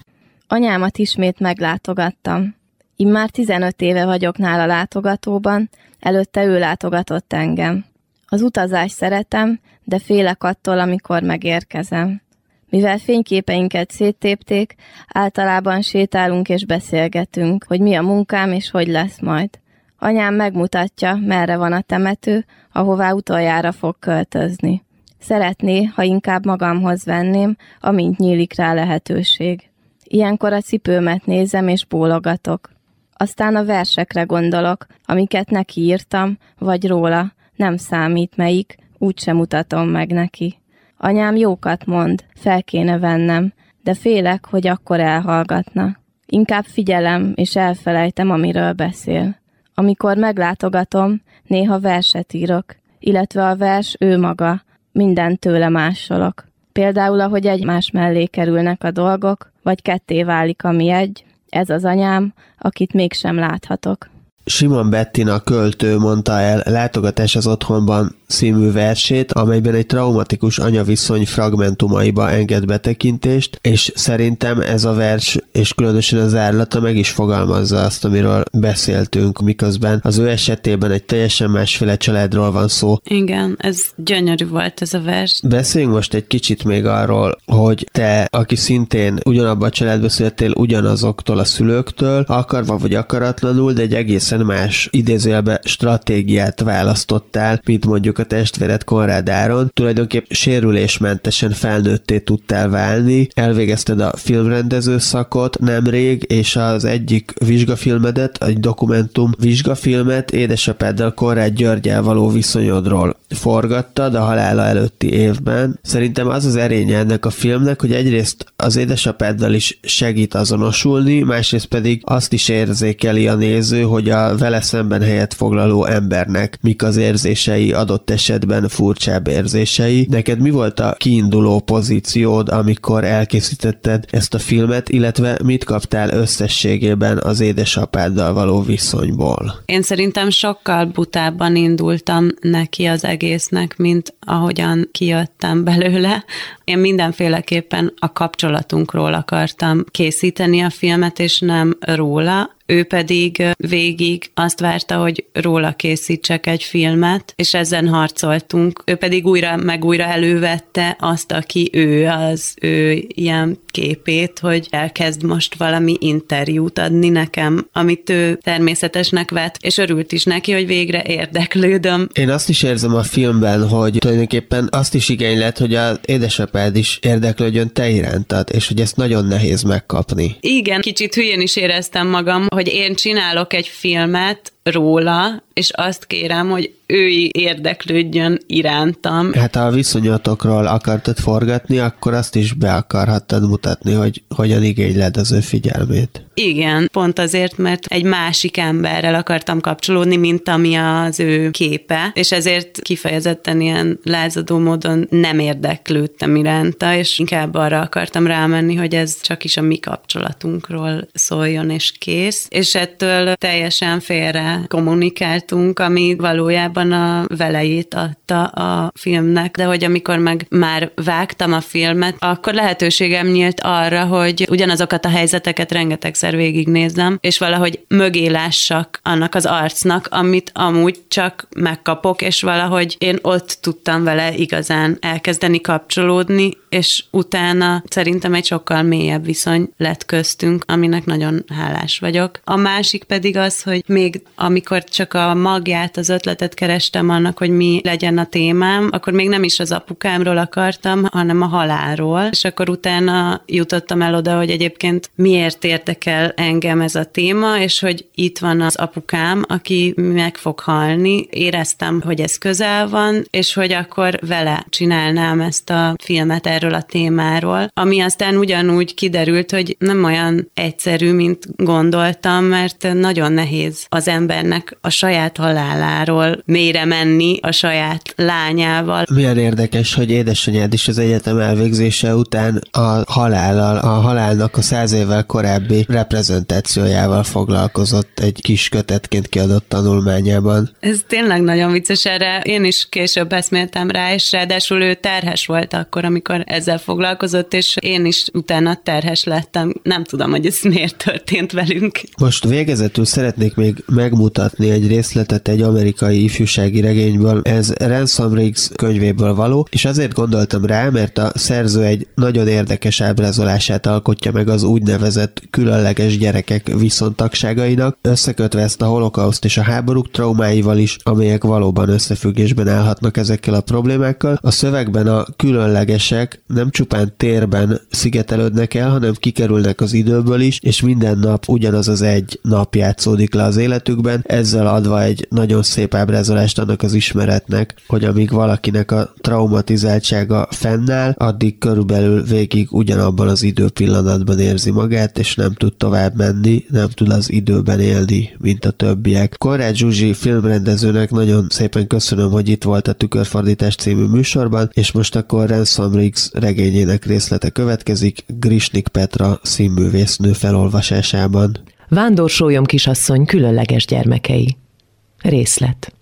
Anyámat ismét meglátogattam. Immár 15 éve vagyok nála látogatóban, előtte ő látogatott engem. Az utazást szeretem, de félek attól, amikor megérkezem. Mivel fényképeinket széttépték, általában sétálunk és beszélgetünk, hogy mi a munkám és hogy lesz majd. Anyám megmutatja, merre van a temető, ahová utoljára fog költözni. Szeretné, ha inkább magamhoz venném, amint nyílik rá lehetőség. Ilyenkor a cipőmet nézem és bólogatok. Aztán a versekre gondolok, amiket neki írtam, vagy róla, nem számít melyik, úgysem mutatom meg neki. Anyám jókat mond, fel kéne vennem, de félek, hogy akkor elhallgatna. Inkább figyelem, és elfelejtem, amiről beszél. Amikor meglátogatom, néha verset írok, illetve a vers ő maga, minden tőle másolok. Például, ahogy egymás mellé kerülnek a dolgok, vagy ketté válik, ami egy, ez az anyám, akit mégsem láthatok. Simon Bettina költő mondta el Látogatás az otthonban című versét, amelyben egy traumatikus anyaviszony fragmentumaiba enged betekintést, és szerintem ez a vers, és különösen az árlata meg is fogalmazza azt, amiről beszéltünk, miközben az ő esetében egy teljesen másféle családról van szó. Igen, ez gyönyörű volt ez a vers. Beszéljünk most egy kicsit még arról, hogy te, aki szintén ugyanabban a családban születtél, ugyanazoktól a szülőktől, akarva vagy akaratlanul, de egy egészen más idézőjelbe stratégiát választottál, mint mondjuk a testvéred Konrád Áron, tulajdonképp sérülésmentesen felnőtté tudtál válni, elvégezted a filmrendező szakot nemrég, és az egyik vizsgafilmedet, egy dokumentum vizsgafilmet édesapáddal Konrád Györgyel való viszonyodról forgattad a halála előtti évben. Szerintem az az erénye ennek a filmnek, hogy egyrészt az édesapáddal is segít azonosulni, másrészt pedig azt is érzékeli a néző, hogy a vele szemben helyet foglaló embernek mik az érzései adott esetben furcsább érzései. Neked mi volt a kiinduló pozíciód, amikor elkészítetted ezt a filmet, illetve mit kaptál összességében az édesapáddal való viszonyból? Én szerintem sokkal butábban indultam neki az egésznek, mint ahogyan kijöttem belőle. Én mindenféleképpen a kapcsolatunkról akartam készíteni a filmet, és nem róla ő pedig végig azt várta, hogy róla készítsek egy filmet, és ezen harcoltunk. Ő pedig újra meg újra elővette azt, aki ő, az ő ilyen képét, hogy elkezd most valami interjút adni nekem, amit ő természetesnek vett, és örült is neki, hogy végre érdeklődöm. Én azt is érzem a filmben, hogy tulajdonképpen azt is igénylett, hogy az édesapád is érdeklődjön te irántad, és hogy ezt nagyon nehéz megkapni. Igen, kicsit hülyén is éreztem magam, hogy én csinálok egy filmet, róla, és azt kérem, hogy ő érdeklődjön irántam. Hát ha a viszonyatokról akartad forgatni, akkor azt is be akarhattad mutatni, hogy hogyan igényled az ő figyelmét. Igen, pont azért, mert egy másik emberrel akartam kapcsolódni, mint ami az ő képe, és ezért kifejezetten ilyen lázadó módon nem érdeklődtem iránta, és inkább arra akartam rámenni, hogy ez csak is a mi kapcsolatunkról szóljon, és kész. És ettől teljesen félre kommunikáltunk, ami valójában a velejét adta a filmnek, de hogy amikor meg már vágtam a filmet, akkor lehetőségem nyílt arra, hogy ugyanazokat a helyzeteket rengetegszer végignézzem, és valahogy mögé lássak annak az arcnak, amit amúgy csak megkapok, és valahogy én ott tudtam vele igazán elkezdeni kapcsolódni, és utána szerintem egy sokkal mélyebb viszony lett köztünk, aminek nagyon hálás vagyok. A másik pedig az, hogy még amikor csak a magját, az ötletet kerestem annak, hogy mi legyen a témám, akkor még nem is az apukámról akartam, hanem a halálról, és akkor utána jutottam el oda, hogy egyébként miért érdekel engem ez a téma, és hogy itt van az apukám, aki meg fog halni. Éreztem, hogy ez közel van, és hogy akkor vele csinálnám ezt a filmet erről a témáról, ami aztán ugyanúgy kiderült, hogy nem olyan egyszerű, mint gondoltam, mert nagyon nehéz az embernek a saját haláláról mélyre menni a saját lányával. Milyen érdekes, hogy édesanyád is az egyetem elvégzése után a halállal, a halálnak a száz évvel korábbi reprezentációjával foglalkozott egy kis kötetként kiadott tanulmányában. Ez tényleg nagyon vicces, erre én is később eszméltem rá, és ráadásul ő terhes volt akkor, amikor ezzel foglalkozott, és én is utána terhes lettem. Nem tudom, hogy ez miért történt velünk. Most végezetül szeretnék még megmutatni egy részletet egy amerikai ifjúsági regényből. Ez Ransom Riggs könyvéből való, és azért gondoltam rá, mert a szerző egy nagyon érdekes ábrázolását alkotja meg az úgynevezett különleges gyerekek viszontagságainak, összekötve ezt a holokauszt és a háborúk traumáival is, amelyek valóban összefüggésben állhatnak ezekkel a problémákkal. A szövegben a különlegesek nem csupán térben szigetelődnek el, hanem kikerülnek az időből is, és minden nap ugyanaz az egy nap játszódik le az életükben, ezzel adva egy nagyon szép ábrázolást annak az ismeretnek, hogy amíg valakinek a traumatizáltsága fennáll, addig körülbelül végig ugyanabban az időpillanatban érzi magát, és nem tud tovább menni, nem tud az időben élni, mint a többiek. Korrád Zsuzsi filmrendezőnek nagyon szépen köszönöm, hogy itt volt a Tükörfordítás című műsorban, és most akkor Ransom Riggs regényének részlete következik Grisnik Petra színművésznő felolvasásában. Vándor kisasszony különleges gyermekei. Részlet.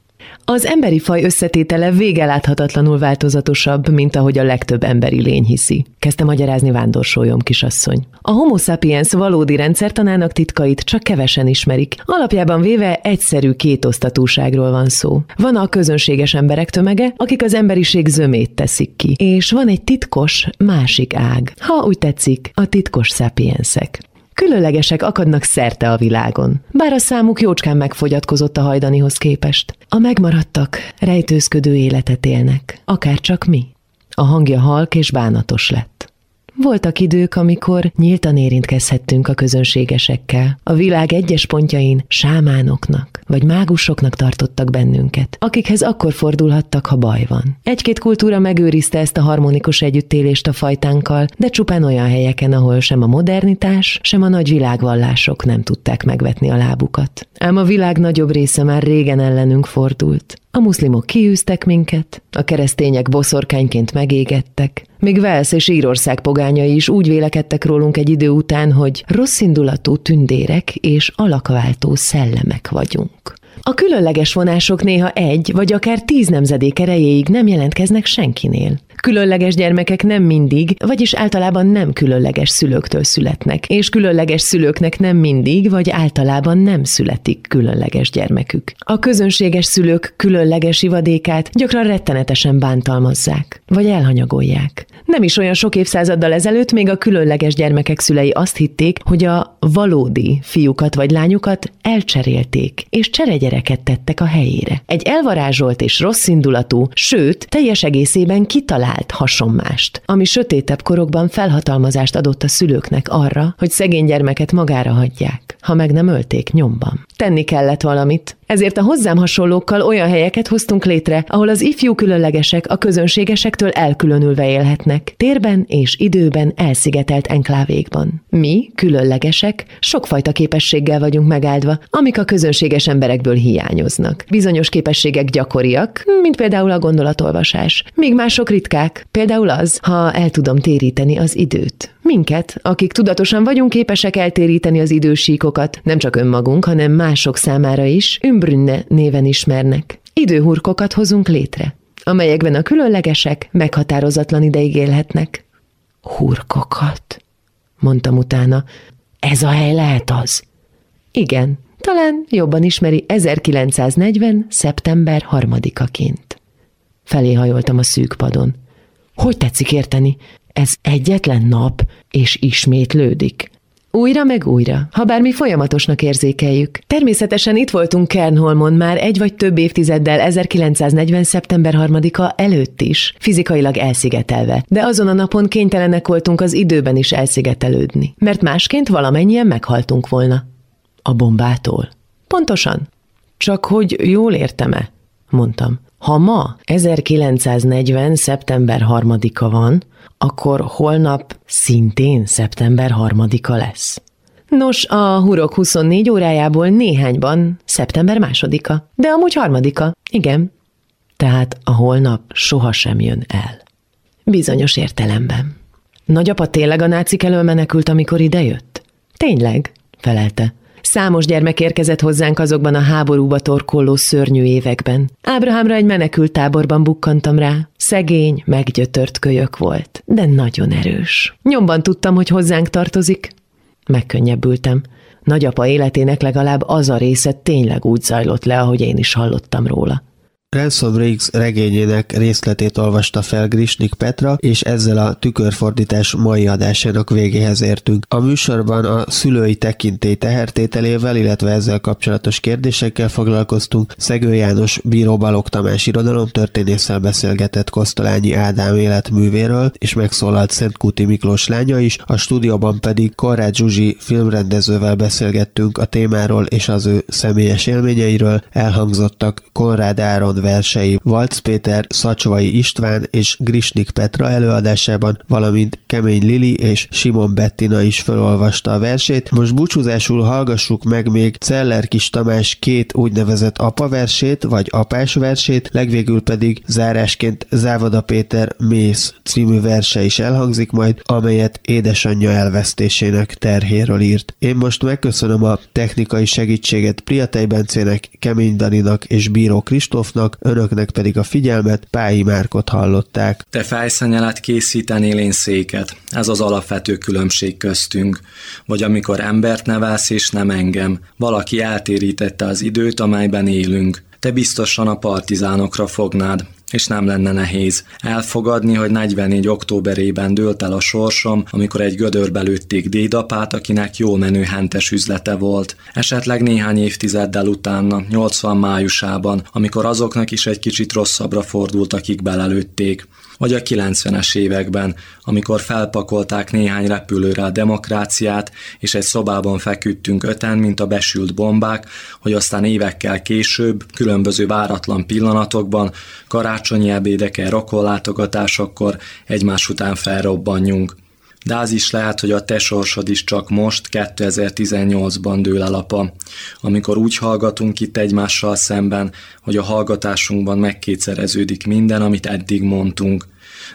Az emberi faj összetétele végeláthatatlanul változatosabb, mint ahogy a legtöbb emberi lény hiszi. Kezdte magyarázni vándorsolyom kisasszony. A homo sapiens valódi rendszertanának titkait csak kevesen ismerik. Alapjában véve egyszerű kétosztatúságról van szó. Van a közönséges emberek tömege, akik az emberiség zömét teszik ki, és van egy titkos másik ág. Ha úgy tetszik, a titkos sapiensek. Különlegesek akadnak szerte a világon, bár a számuk jócskán megfogyatkozott a hajdanihoz képest. A megmaradtak rejtőzködő életet élnek, akár csak mi. A hangja halk és bánatos lett. Voltak idők, amikor nyíltan érintkezhettünk a közönségesekkel. A világ egyes pontjain sámánoknak vagy mágusoknak tartottak bennünket, akikhez akkor fordulhattak, ha baj van. Egy-két kultúra megőrizte ezt a harmonikus együttélést a fajtánkkal, de csupán olyan helyeken, ahol sem a modernitás, sem a nagy világvallások nem tudták megvetni a lábukat. Ám a világ nagyobb része már régen ellenünk fordult. A muszlimok kiűztek minket, a keresztények boszorkányként megégettek, még Velsz és Írország pogányai is úgy vélekedtek rólunk egy idő után, hogy rosszindulatú tündérek és alakváltó szellemek vagyunk. A különleges vonások néha egy vagy akár tíz nemzedék erejéig nem jelentkeznek senkinél. Különleges gyermekek nem mindig, vagyis általában nem különleges szülőktől születnek, és különleges szülőknek nem mindig, vagy általában nem születik különleges gyermekük. A közönséges szülők különleges ivadékát gyakran rettenetesen bántalmazzák, vagy elhanyagolják. Nem is olyan sok évszázaddal ezelőtt még a különleges gyermekek szülei azt hitték, hogy a valódi fiúkat vagy lányukat elcserélték, és cseregyereket tettek a helyére. Egy elvarázsolt és rossz indulatú, sőt, teljes egészében kitalált hasonmást, ami sötétebb korokban felhatalmazást adott a szülőknek arra, hogy szegény gyermeket magára hagyják, ha meg nem ölték nyomban. Tenni kellett valamit, ezért a hozzám hasonlókkal olyan helyeket hoztunk létre, ahol az ifjú különlegesek a közönségesektől elkülönülve élhetnek, térben és időben elszigetelt enklávékban. Mi, különlegesek, sokfajta képességgel vagyunk megáldva, amik a közönséges emberekből hiányoznak. Bizonyos képességek gyakoriak, mint például a gondolatolvasás, míg mások ritkák, például az, ha el tudom téríteni az időt. Minket, akik tudatosan vagyunk képesek eltéríteni az idősíkokat, nem csak önmagunk, hanem mások számára is, Ümbrünne néven ismernek. Időhurkokat hozunk létre, amelyekben a különlegesek meghatározatlan ideig élhetnek. Hurkokat, mondtam utána. Ez a hely lehet az? Igen, talán jobban ismeri 1940. szeptember harmadikaként. Felé hajoltam a szűk padon. Hogy tetszik érteni? Ez egyetlen nap, és ismétlődik. Újra meg újra, ha bármi folyamatosnak érzékeljük. Természetesen itt voltunk Kernholmon már egy vagy több évtizeddel 1940. szeptember 3-a előtt is, fizikailag elszigetelve, de azon a napon kénytelenek voltunk az időben is elszigetelődni, mert másként valamennyien meghaltunk volna. A bombától. Pontosan. Csak hogy jól értem-e? mondtam. Ha ma 1940. szeptember 3-a van, akkor holnap szintén szeptember 3-a lesz. Nos, a hurok 24 órájából néhányban szeptember másodika, de amúgy harmadika, igen. Tehát a holnap sohasem jön el. Bizonyos értelemben. Nagyapa tényleg a nácik elől menekült, amikor idejött? Tényleg, felelte. Számos gyermek érkezett hozzánk azokban a háborúba torkolló szörnyű években. Ábrahámra egy menekült táborban bukkantam rá. Szegény, meggyötört kölyök volt, de nagyon erős. Nyomban tudtam, hogy hozzánk tartozik. Megkönnyebbültem. Nagyapa életének legalább az a része tényleg úgy zajlott le, ahogy én is hallottam róla. Ransom Riggs regényének részletét olvasta fel Grisnik Petra, és ezzel a tükörfordítás mai adásának végéhez értünk. A műsorban a szülői tekintély tehertételével, illetve ezzel kapcsolatos kérdésekkel foglalkoztunk. Szegő János Bíró Balog Tamás irodalomtörténésszel beszélgetett Kosztolányi Ádám életművéről, és megszólalt Szentkúti Miklós lánya is, a stúdióban pedig Korrád Zsuzsi filmrendezővel beszélgettünk a témáról és az ő személyes élményeiről. Elhangzottak Konrád Áron versei Valc Péter, Szacsvai István és Grisnik Petra előadásában, valamint Kemény Lili és Simon Bettina is felolvasta a versét. Most búcsúzásul hallgassuk meg még Celler Kis Tamás két úgynevezett apaversét, vagy apás versét, legvégül pedig zárásként Závada Péter Mész című verse is elhangzik majd, amelyet édesanyja elvesztésének terhéről írt. Én most megköszönöm a technikai segítséget Priatej Bencének, Kemény Daninak és Bíró Kristófnak, hallgatóknak, önöknek pedig a figyelmet, Pályi Márkot hallották. Te fejszenyelet készítenél én széket. Ez az alapvető különbség köztünk. Vagy amikor embert nevelsz és nem engem. Valaki eltérítette az időt, amelyben élünk. Te biztosan a partizánokra fognád és nem lenne nehéz. Elfogadni, hogy 44. októberében dőlt el a sorsom, amikor egy gödörbe lőtték dédapát, akinek jól menő hentes üzlete volt. Esetleg néhány évtizeddel utána, 80 májusában, amikor azoknak is egy kicsit rosszabbra fordult, akik belelőtték vagy a 90-es években, amikor felpakolták néhány repülőre a demokráciát, és egy szobában feküdtünk öten, mint a besült bombák, hogy aztán évekkel később, különböző váratlan pillanatokban, karácsonyi ebédeken, rokonlátogatásokkor egymás után felrobbanjunk. De az is lehet, hogy a te sorsod is csak most, 2018-ban dől el apa, amikor úgy hallgatunk itt egymással szemben, hogy a hallgatásunkban megkétszereződik minden, amit eddig mondtunk.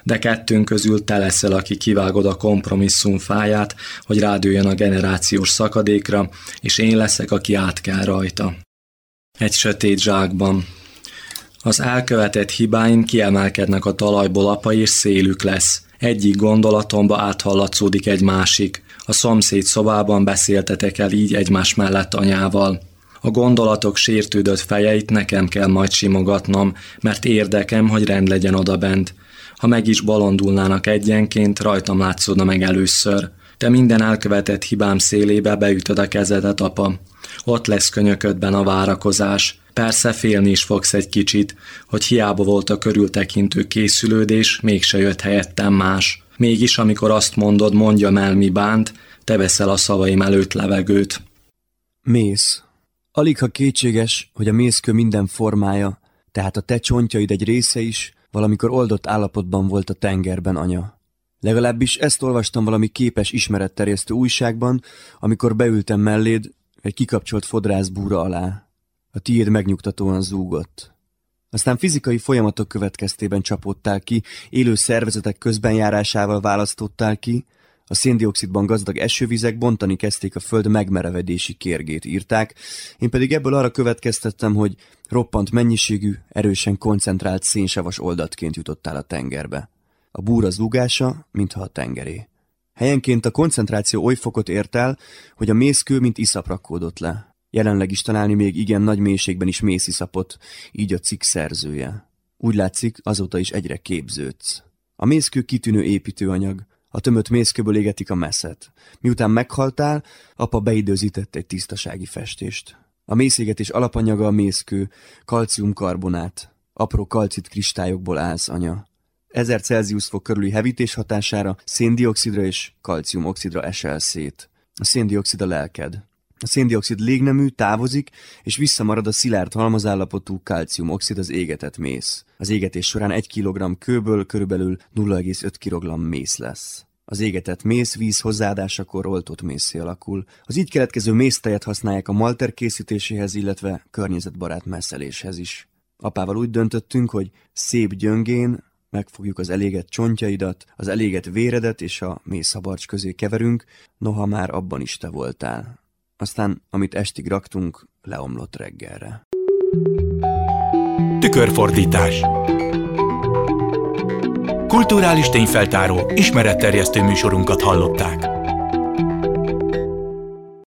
De kettőnk közül te leszel, aki kivágod a kompromisszum fáját, hogy rádőjön a generációs szakadékra, és én leszek, aki át kell rajta. Egy sötét zsákban. Az elkövetett hibáim kiemelkednek a talajból, apa és szélük lesz. Egyik gondolatomba áthallatszódik egy másik. A szomszéd szobában beszéltetek el így egymás mellett anyával. A gondolatok sértődött fejeit nekem kell majd simogatnom, mert érdekem, hogy rend legyen odabent. Ha meg is balondulnának egyenként, rajtam látszódna meg először. Te minden elkövetett hibám szélébe beütöd a kezedet, apa. Ott lesz könyöködben a várakozás. Persze félni is fogsz egy kicsit, hogy hiába volt a körültekintő készülődés, mégse jött helyettem más. Mégis, amikor azt mondod, mondjam el, mi bánt, te veszel a szavaim előtt levegőt. Mész. Alig ha kétséges, hogy a mészkő minden formája, tehát a te csontjaid egy része is, valamikor oldott állapotban volt a tengerben, anya. Legalábbis ezt olvastam valami képes ismeretterjesztő újságban, amikor beültem melléd egy kikapcsolt fodrász búra alá. A tiéd megnyugtatóan zúgott. Aztán fizikai folyamatok következtében csapódtál ki, élő szervezetek közbenjárásával választottál ki, a széndiokszidban gazdag esővizek bontani kezdték a föld megmerevedési kérgét, írták, én pedig ebből arra következtettem, hogy roppant mennyiségű, erősen koncentrált szénsavas oldatként jutottál a tengerbe. A búra zúgása, mintha a tengeré. Helyenként a koncentráció oly fokot ért el, hogy a mészkő mint iszap rakódott le. Jelenleg is találni még igen nagy mélységben is mésziszapot, így a cikk szerzője. Úgy látszik, azóta is egyre képződsz. A mészkő kitűnő építőanyag, a tömött mészkőből égetik a messzet. Miután meghaltál, apa beidőzített egy tisztasági festést. A mészégetés alapanyaga a mészkő, kalciumkarbonát. Apró kalcit kristályokból állsz, anya. 1000 Celsius fok körüli hevítés hatására széndiokszidra és kalciumoxidra esel szét. A széndiokszid a lelked. A széndiokszid légnemű távozik, és visszamarad a szilárd halmazállapotú kalciumoxid az égetett mész. Az égetés során 1 kg kőből körülbelül 0,5 kg mész lesz. Az égetett mész víz hozzáadásakor oltott mészé alakul. Az így keletkező méztejet használják a malter készítéséhez, illetve környezetbarát messzeléshez is. Apával úgy döntöttünk, hogy szép gyöngén, megfogjuk az elégett csontjaidat, az elégett véredet és a mély szabarcs közé keverünk, noha már abban is te voltál. Aztán, amit estig raktunk, leomlott reggelre. Tükörfordítás Kulturális tényfeltáró, ismeretterjesztő műsorunkat hallották.